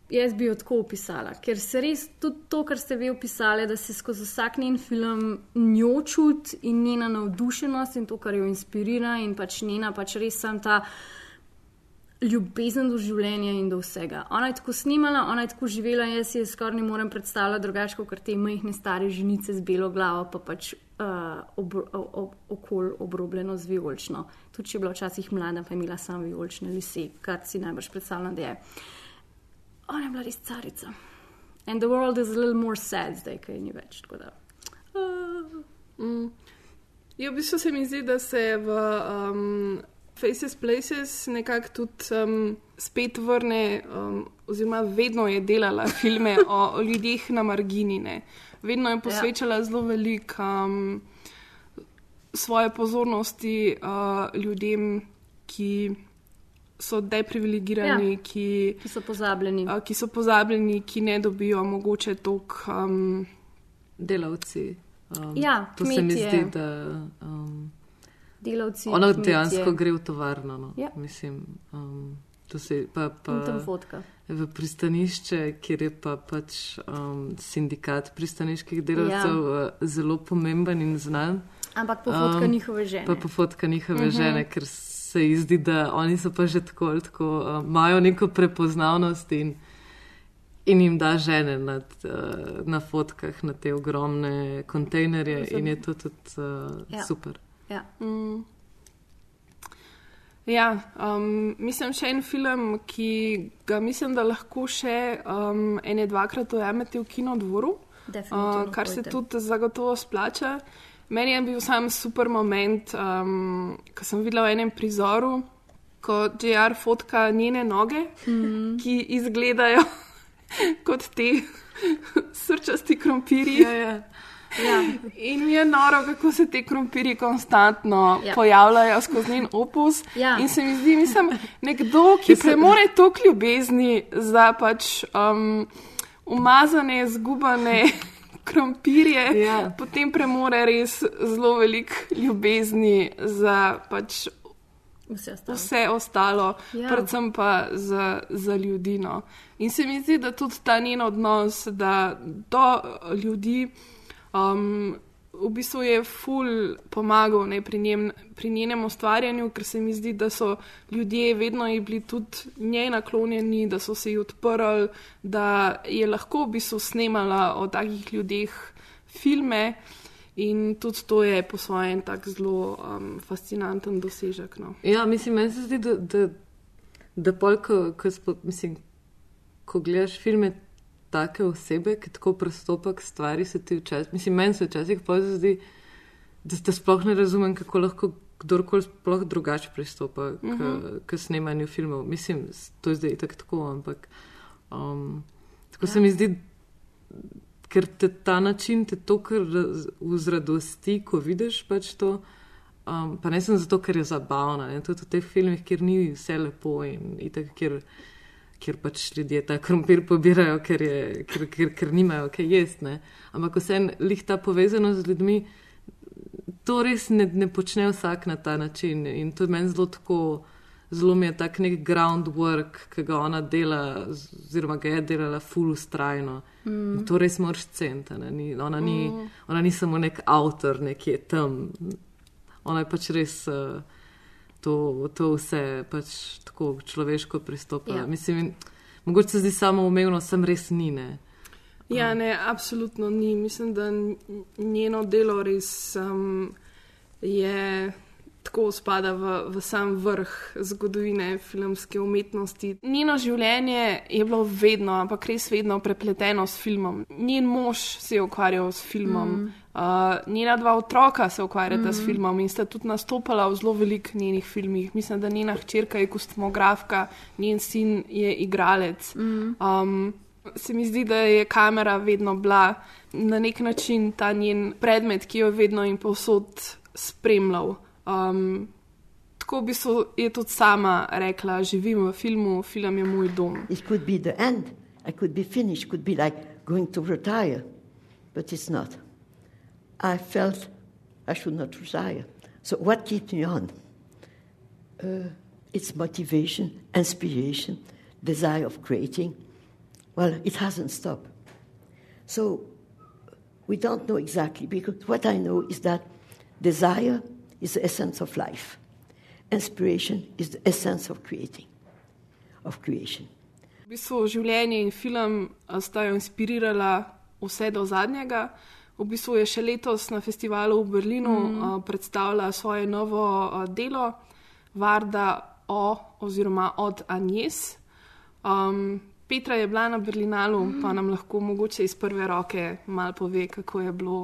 S1: Jaz bi jo tako opisala, ker se res tudi to, kar ste vi opisali, da se skozi vsak njen film njo čuti in njena navdušenost in to, kar jo inspirira in pač njena pač res sem ta ljubezen do življenja in do vsega. Ona je tako snimala, ona je tako živela, jaz si je skoraj ne morem predstavljati drugače, kot te majhne stare ženice z belo glavo, pa pač uh, ob, ob, okol obrobljeno z vijolično. Tudi če je bila včasih mlada, pa je imela samo vijolične lise, kar si najbrž predstavljam, da je. Ona je bila res carica. And the world is a little more sad zdaj, kaj ni več. Da.
S9: Mm. Ja, v bistvu se mi zdi, da se v um, Faces Places nekako tudi um, spet vrne, um, oziroma vedno je delala filme o, o ljudeh na marginine. Vedno je posvečala ja. zelo veliko um, svoje pozornosti uh, ljudem, ki so deprivilegirani,
S1: Ja.
S9: ki,
S1: Ki so pozabljeni.
S9: uh, ki so pozabljeni, ki ne dobijo mogoče toliko. Um,
S12: Delavci. Um,
S1: Ja,
S12: to se mi
S1: kmetje.
S12: zdi, da um,
S1: Delavci.
S12: ona
S1: kmetje.
S12: dejansko gre v tovarno. No.
S1: Ja.
S12: Mislim, um, to se pa. pa
S1: In tam fotka.
S12: V pristanišče, kjer je pa pač um, sindikat pristaniških delavcev ja. zelo pomemben in znan.
S1: Ampak pofotka njihove žene.
S12: Pa pofotka njihove
S1: Mhm.
S12: uh -huh. žene, ker se ji zdi, da oni so pa že tako, tako uh, imajo neko prepoznavnost in, in jim da žene nad, uh, na fotkah, na te ogromne kontejnerje in je to tudi uh,
S1: ja.
S12: super.
S1: Ja.
S9: Mm. Ja, um, mislim, še en film, ki ga mislim, da lahko še um, ene dvakrat ujamete v kinodvoru,
S1: Definitivno
S9: uh, kar se
S1: hojdite.
S9: tudi zagotovo splača. Meni je bil sam super moment, um, ko sem videla v enem prizoru, ko JR fotka njene noge, mm. ki izgledajo kot te srčasti krompirji.
S12: Ja, ja.
S1: Ja.
S9: In mi je noro, kako se te krompirji konstantno
S1: Ja.
S9: ja. pojavljajo skozi njen opus.
S1: Ja.
S9: In se mi zdi, mislim, nekdo, ki premore toliko ljubezni za pač um, umazane, zgubane krompirje,
S12: Ja.
S9: potem premore res zelo veliko ljubezni za pač
S1: Vse ostalo.
S9: vse ostalo,
S1: Ja.
S9: ja. predvsem pa za, za ljudi. No. In se mi zdi, da tudi ta njen odnos da do ljudi um, v bistvu je ful pomagal ne, pri, njem, pri njenem ustvarjanju, ker se mi zdi, da so ljudje vedno bili tudi njej naklonjeni, da so se ji odprli, da je lahko v bistvu snemala o takih ljudeh filme. In tudi to je po svojem tak zelo um, fascinanten dosežek. No.
S12: Ja, mislim, meni se zdi, da, da, da pol, ko, ko, spo, mislim, ko gledaš filme take osebe, ki tako pristopa k stvari, se ti včasih, mislim, meni se včasih pa zdi, da, da sploh ne razumem, kako lahko kdorkoli sploh drugače pristopa k, uh
S9: Mhm.
S12: -huh. k snemanju filmov. Mislim, to je zdaj tako, tako ampak um, tako ja. se mi zdi, ker te ta način te to kar vzradosti, ko vidiš pač to. Um, pa ne sem zato, ker je zabavna. Ne? Tudi v teh filmih, kjer ni vse lepo in itak, kjer, kjer pač ljudje ta krompir pobirajo, ker, je, ker, ker, ker nimajo kaj jesti. ne. Ampak vse lih ta povezanost z ljudmi, to res ne, ne počne vsak na ta način. In to je meni zelo tako, zelo mi je tak nek groundwork, ki ga ona dela, oziroma ga je delala full ustrajno.
S1: Mm.
S12: In to res moraš ceniti. Ni, ona, ni,
S1: Mm.
S12: ona ni samo nek avtor nekje tam. Ona je pač res uh, to, to vse pač tako človeško pristopila.
S9: Ja.
S12: Mislim, mogoče se zdi samo umevno, sem res ni. Ne.
S9: Ja, ne, absolutno ni. Mislim, da njeno delo res um, je tako spada v, v sam vrh zgodovine filmske umetnosti. Njeno življenje je bilo vedno, ampak res vedno prepleteno s filmom. Njen mož se je ukvarjal s filmom.
S1: Mm.
S9: Uh, njena dva otroka se ukvarjata mm. s
S1: Mhm.
S9: filmom in sta tudi nastopala v zelo velikih njenih filmih. Mislim, da njena hčerka je kostumografka, njen sin je igralec.
S1: Mm.
S9: Um, se mi zdi, da je kamera vedno bila na nek način ta njen predmet, ki jo je vedno in povsod spremljal. Um, tako bi so, je tudi sama rekla, živim v filmu, film je moj dom.
S10: It could be the end. I could be finished. Could be like going to retire, but it's not. I felt I should not retire. So what keeps me on? Uh, it's motivation, inspiration, desire of creating. Well, it hasn't stopped. So we don't know exactly because what I know is that desire is the essence of life. Inspiration is the essence of creating, of creation.
S9: V bistvu življenje in film sta jo inspirirala vse do zadnjega. V bistvu je še letos na festivalu v Berlinu mm. predstavila svoje novo a, delo, Varda o oziroma od Agnes. Um, Petra je bila na Berlinalu, mm. pa nam lahko mogoče iz prve roke malo pove, kako je bilo.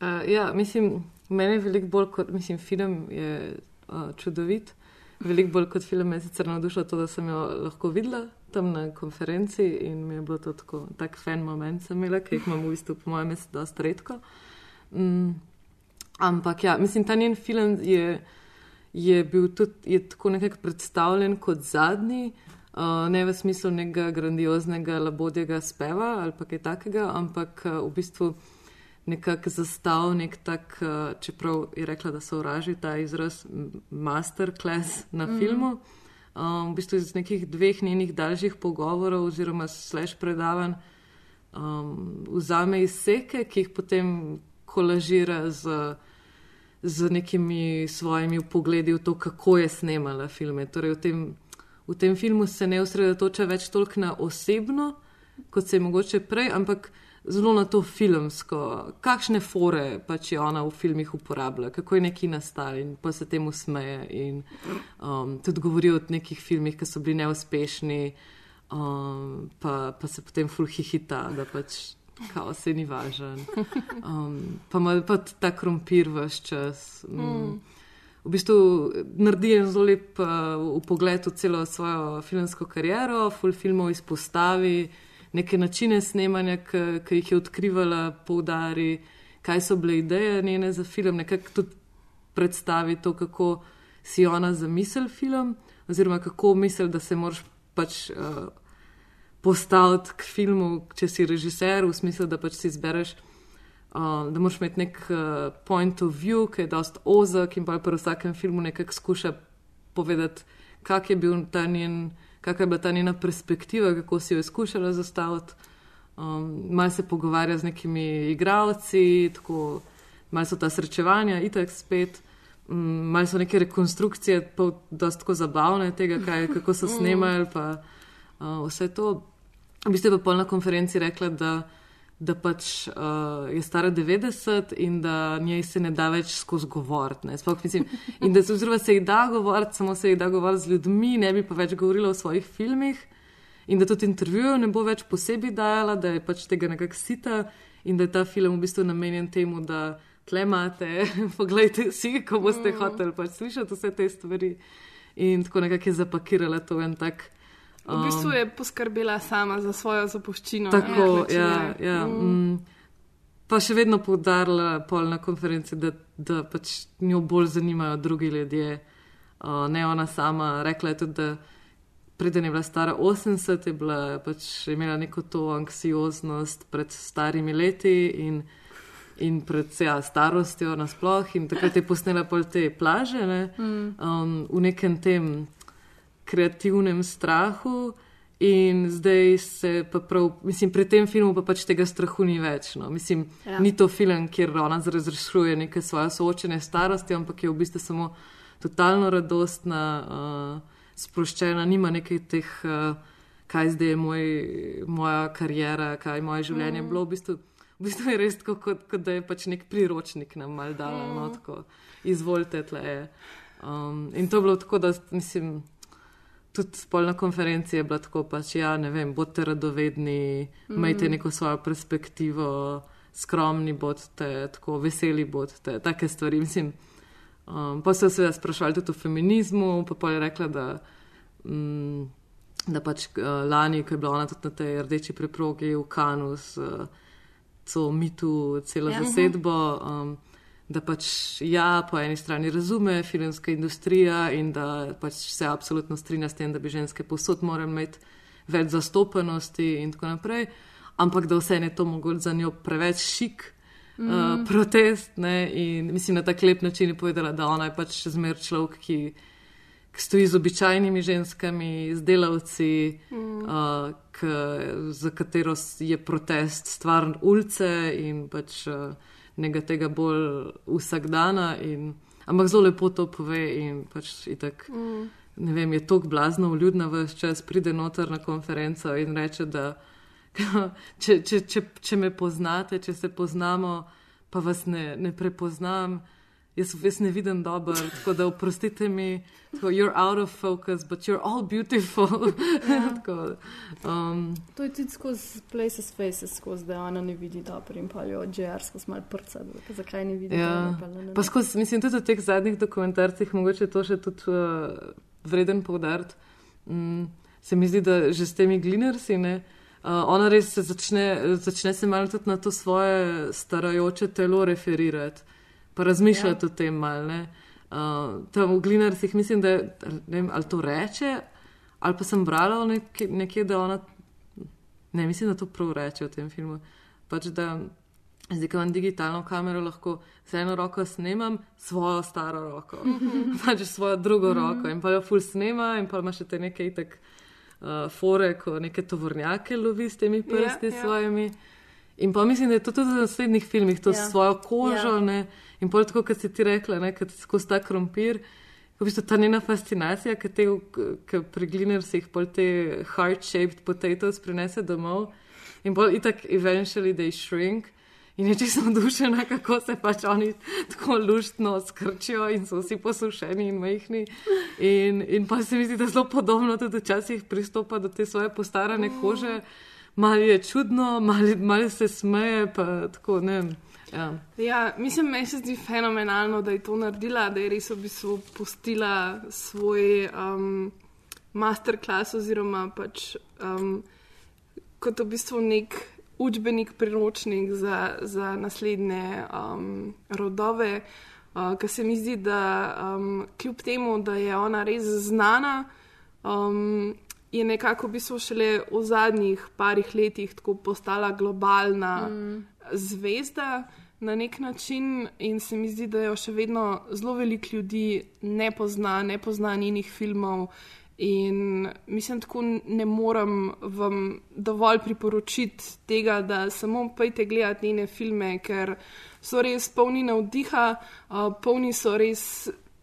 S12: Uh, ja, mislim, meni je veliko bolj kot mislim, film je uh, čudovit. Veliko bolj kot film je sicer navdušilo to, da sem jo lahko videla tam na konferenci in mi je bilo to tako, tak fan moment sem imela, ki jih imam v bistvu po mojem dosta redko. Mm, ampak ja, mislim, ta njen film je, je bil tudi je tako nekako predstavljen kot zadnji, uh, ne v smislu nekega grandioznega labodjega speva ali kaj takega, ampak uh, v bistvu nekako zastav, nek tak, uh, čeprav je rekla, da so vraži ta izraz masterclass na mm. filmu. Um, v bistvu iz nekih dveh njenih daljših pogovorov oziroma slash predavanj um, vzame izseke, ki jih potem kolažira z, z nekimi svojimi pogledi v to, kako je snemala filme. Torej, v tem, v tem filmu se ne osredotoča več toliko na osebno, kot se je mogoče prej, ampak zelo na to filmsko, kakšne fore pač je ona v filmih uporabila, kako je neki nastal in pa se temu smeje. In um, tudi govori o nekih filmih, ki so bili neuspešni, um, pa, pa se potem fulhihita, da pač kao se ni važen. Um, pa ima pa ta krompir vse čas.
S9: Mm.
S12: Um, v bistvu naredi en zelo lep uh, pogled v celo svojo filmsko kariero, full filmov izpostavi, neke načine snemanja, ki jih je odkrivala, poudari, kaj so bile ideje njene za film, nekako tudi predstavi to, kako si ona zamisel film, oziroma kako misli, da se moraš pač. Uh, Postaviti k filmu, če si režiser, v smislu, da pač si izbereš, uh, da moraš imeti nek uh, point of view, ki je dost ozek in pa pri vsakem filmu nekako skuša povedati, kak je, bil ta njen, kak je bila ta njena perspektiva, kako si jo je skušala zastaviti. Um, Mal se pogovarja z nekimi igravci, tako malo so ta srečevanja, itek spet. Mm, Malo so neke rekonstrukcije, pa dosta zabavne tega, kaj, kako so snemali, pa uh, vse to. V bistvu je pa pol na konferenci rekla, da, da pač uh, je stara 90 in da njej se ne da več skozi govoriti. In da se, oziroma se ji da govoriti, samo se ji da govoriti z ljudmi, ne bi pa več govorila o svojih filmih. In da tudi intervjujev ne bo več posebej dajala, da je pač tega nekako sita in da je ta film v bistvu namenjen temu, da tle imate, pogledajte si, ko boste mm. hoteli pač slišati vse te stvari. In tako nekako je zapakirala to v en tak.
S9: V bistvu je poskrbela sama za svojo zapuščino.
S12: Tako, ja,
S9: ne.
S12: ja.
S9: Mm.
S12: Mm. Pa še vedno poudarila pol na konferenci, da, da pač njo bolj zanimajo drugi ljudje, uh, ne ona sama. Rekla je tudi, da preden je bila stara 80, je bila pač imela neko to anksioznost pred starimi leti in, in pred ja, starostjo nasploh. In takrat je posnela pol te plaže ne,
S1: Mm.
S12: um, v nekem tem kreativnem strahu. In zdaj se pa prav, mislim, pri tem filmu pa pač tega strahu ni več. No. Mislim,
S1: Ja.
S12: ni to film, kjer ona razrešuje neke svoje soočene starosti, ampak je v bistvu samo totalno radostna, uh, sproščena, nima nekaj teh, uh, kaj zdaj je moj, moja karijera, kaj je moje življenje
S1: Mm.
S12: bilo. V bistvu, v bistvu je res tako, kot, kot da je pač nek priročnik nam mal dala, mm. no,
S1: Mm.
S12: tako, izvolite tle. Um, in to je bilo tako, da mislim tudi spolna konferencija je bila tako, pač, ja, ne vem, bodite radovedni,
S1: Mhm.
S12: imejte neko svojo perspektivo, skromni bodite, tako veseli bodite, take stvari. Mislim, um, pa so se seveda sprašvali tudi o feminizmu, pa pa je rekla, da. Mm, Da pač uh, lani, ko je bila ona tudi na tej rdeči preprogi v Kanu s uh, celo mitu, celo
S1: Ja.
S12: ja. zasedbo, um, da pač ja, po eni strani razume filmska industrija in da pač se absolutno strinja s tem, da bi ženske posod morali imeti več zastopanosti in tako naprej, ampak da vse je to mogoče za njo preveč šik. Mm.
S1: Mhm.
S12: Uh, protest, ne, in mislim, na tak lep način je povedala, da ona je pač zmer človek, ki, ki stoji z običajnimi ženskami, z delavci,
S1: Mm.
S12: mm. uh, k, za katero je protest stvar ulice in pač uh, nekaj tega bolj vsakdana. In, ampak zelo lepo to pove in pač itak.
S9: Mm.
S12: Ne vem, je tako blazno vljudna vse čas, pride noter na konferenco in reče, da če, če, če, če me poznate, če se poznamo, pa vas ne, ne prepoznam, jaz, jaz ne vidim dobro, tako da oprostite mi, tako, you're out of focus, but you're all beautiful. tako, um,
S1: To je tudi skozi Places Faces, skozi da ona ne vidi dobro in pa jo JR skozi malo prca, zakaj ne vidi
S12: Ja,
S1: dobro. pa ne, ne,
S12: pa
S1: ne.
S12: skozi, mislim, tudi v teh zadnjih dokumentarcih, mogoče to še tudi uh, vreden poudariti. Mm, se mi zdi, da že s temi glinersi, ne, uh, ona res se začne, začne se malo tudi na to svoje starajoče telo referirati, pa razmišljati ja. o tem mal, ne. Uh, tam v glinersih mislim, da ne vem, ali to reče, ali pa sem brala nekje, nekje da ona Ne, mislim, da to prav reče v tem filmu. Pač, da zdaj, ko imam digitalno kamero, lahko z eno roko snemam svojo staro roko,
S1: Mhm.
S12: pač svojo drugo
S1: Mhm.
S12: roko in pa jo ful snema in pa ima še te neke itek uh, fore, ko neke tovornjake lovi s temi prsti
S9: Ja,
S12: yeah,
S9: ja.
S12: svojimi. In pa mislim, da je to tudi v naslednjih filmih, to
S1: Ja.
S12: yeah. svojo kožo.
S1: Ja.
S12: Yeah. In pol tako, kot si ti rekla, ne, kot skozi ta krompir. V bistvu ta njena fascinacija, ki te ki pri glinersih pol te heart-shaped potatoes prinese domov in pol itak eventually they shrink. In je čisto navdušena, kako se pač oni tako luštno skrčijo in so vsi posušeni in majhni. In, in pa se mi zdi, da zelo podobno tudi včasih pristopa do te svoje postarane kože. Malo je čudno, malo, malo se smeje, pa tako ne. vem, Ja.
S9: Ja, mislim, meni se zdi fenomenalno, da je to naredila, da je res v bistvu pustila svoj um, masterclass oziroma pač um, kot v bistvu nek učbenik, priročnik za, za naslednje um, rodove. Uh, Ker se mi zdi, da um, kljub temu, da je ona res znana, um, je nekako v bistvu šele v zadnjih parih letih tako postala globalna
S1: Mm.
S9: zvezda na nek način in se mi zdi, da jo še vedno zelo veliko ljudi ne pozna, ne pozna njenih filmov. In mislim, tako ne morem vam dovolj priporočiti tega, da samo pejte gledati njene filme, ker so res polni navdiha, uh, polni so res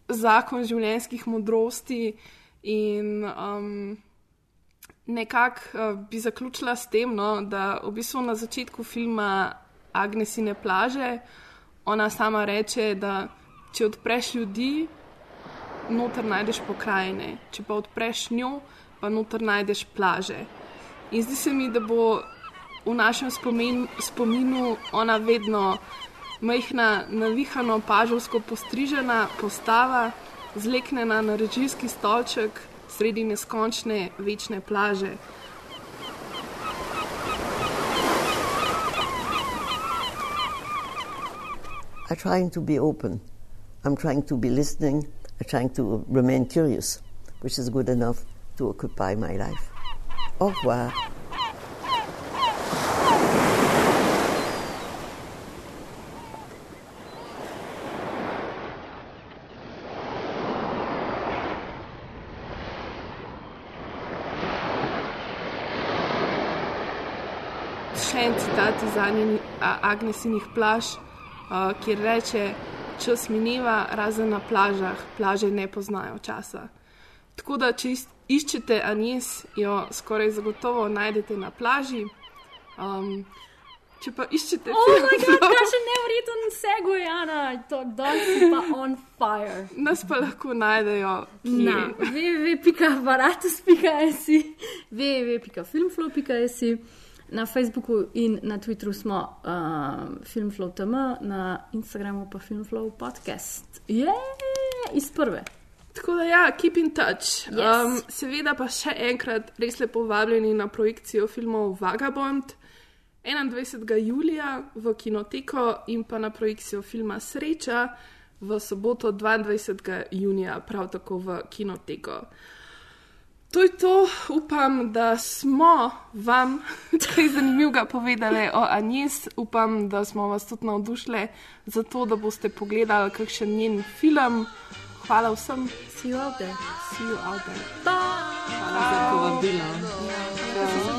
S9: zakon življenjskih modrosti in um, nekako uh, bi zaključila s tem, no, da v bistvu na začetku filma Agnesine plaže ona sama reče, da če odpreš ljudi, noter najdeš pokrajine, če pa odpreš njo, pa noter najdeš plaže. In zdi se mi, da bo v našem spomin, spominu ona vedno majhna, navihano, pažovsko postrižena postava, zleknjena na režijski stolček sredi neskončne večne plaže.
S10: I'm trying to be open. I'm trying to be listening. I'm trying to remain curious, which is good enough to occupy my life. Au revoir.
S9: Agnesinih plaž, kjer reče: Čas mineva, razen na plažah, plaže ne poznajo časa. Tako da, če iščete Anjes, jo skoraj zagotovo najdete na plaži. Um, če pa iščete
S1: Oh,
S9: film
S1: moj bog,
S9: Flow-
S1: kakšen nevreten segway, Ana, to danes si pa on fire.
S9: Nas pa lahko najdejo.
S1: Na www.aparatus.js, www.filmflow.js, na Facebooku in na Twitteru smo um, filmflow.tm, na Instagramu pa filmflow podcast. Je, iz prve.
S9: Tako da, ja, keep in touch.
S1: Yes.
S9: Um, seveda pa še enkrat res lepo vabljeni na projekcijo filmov Vagabond 21. julija v Kinoteko in pa na projekcijo filma Sreča v soboto 22. junija, prav tako v Kinoteko. To je to, upam, da smo vam kaj zanimivega povedali o Anjes. Upam, da smo vas tudi navdušili za to, da boste pogledali kakšen njen film. Hvala vsem.
S1: See you out there.
S9: See you out there.
S12: Hvala za povabilo.
S23: Un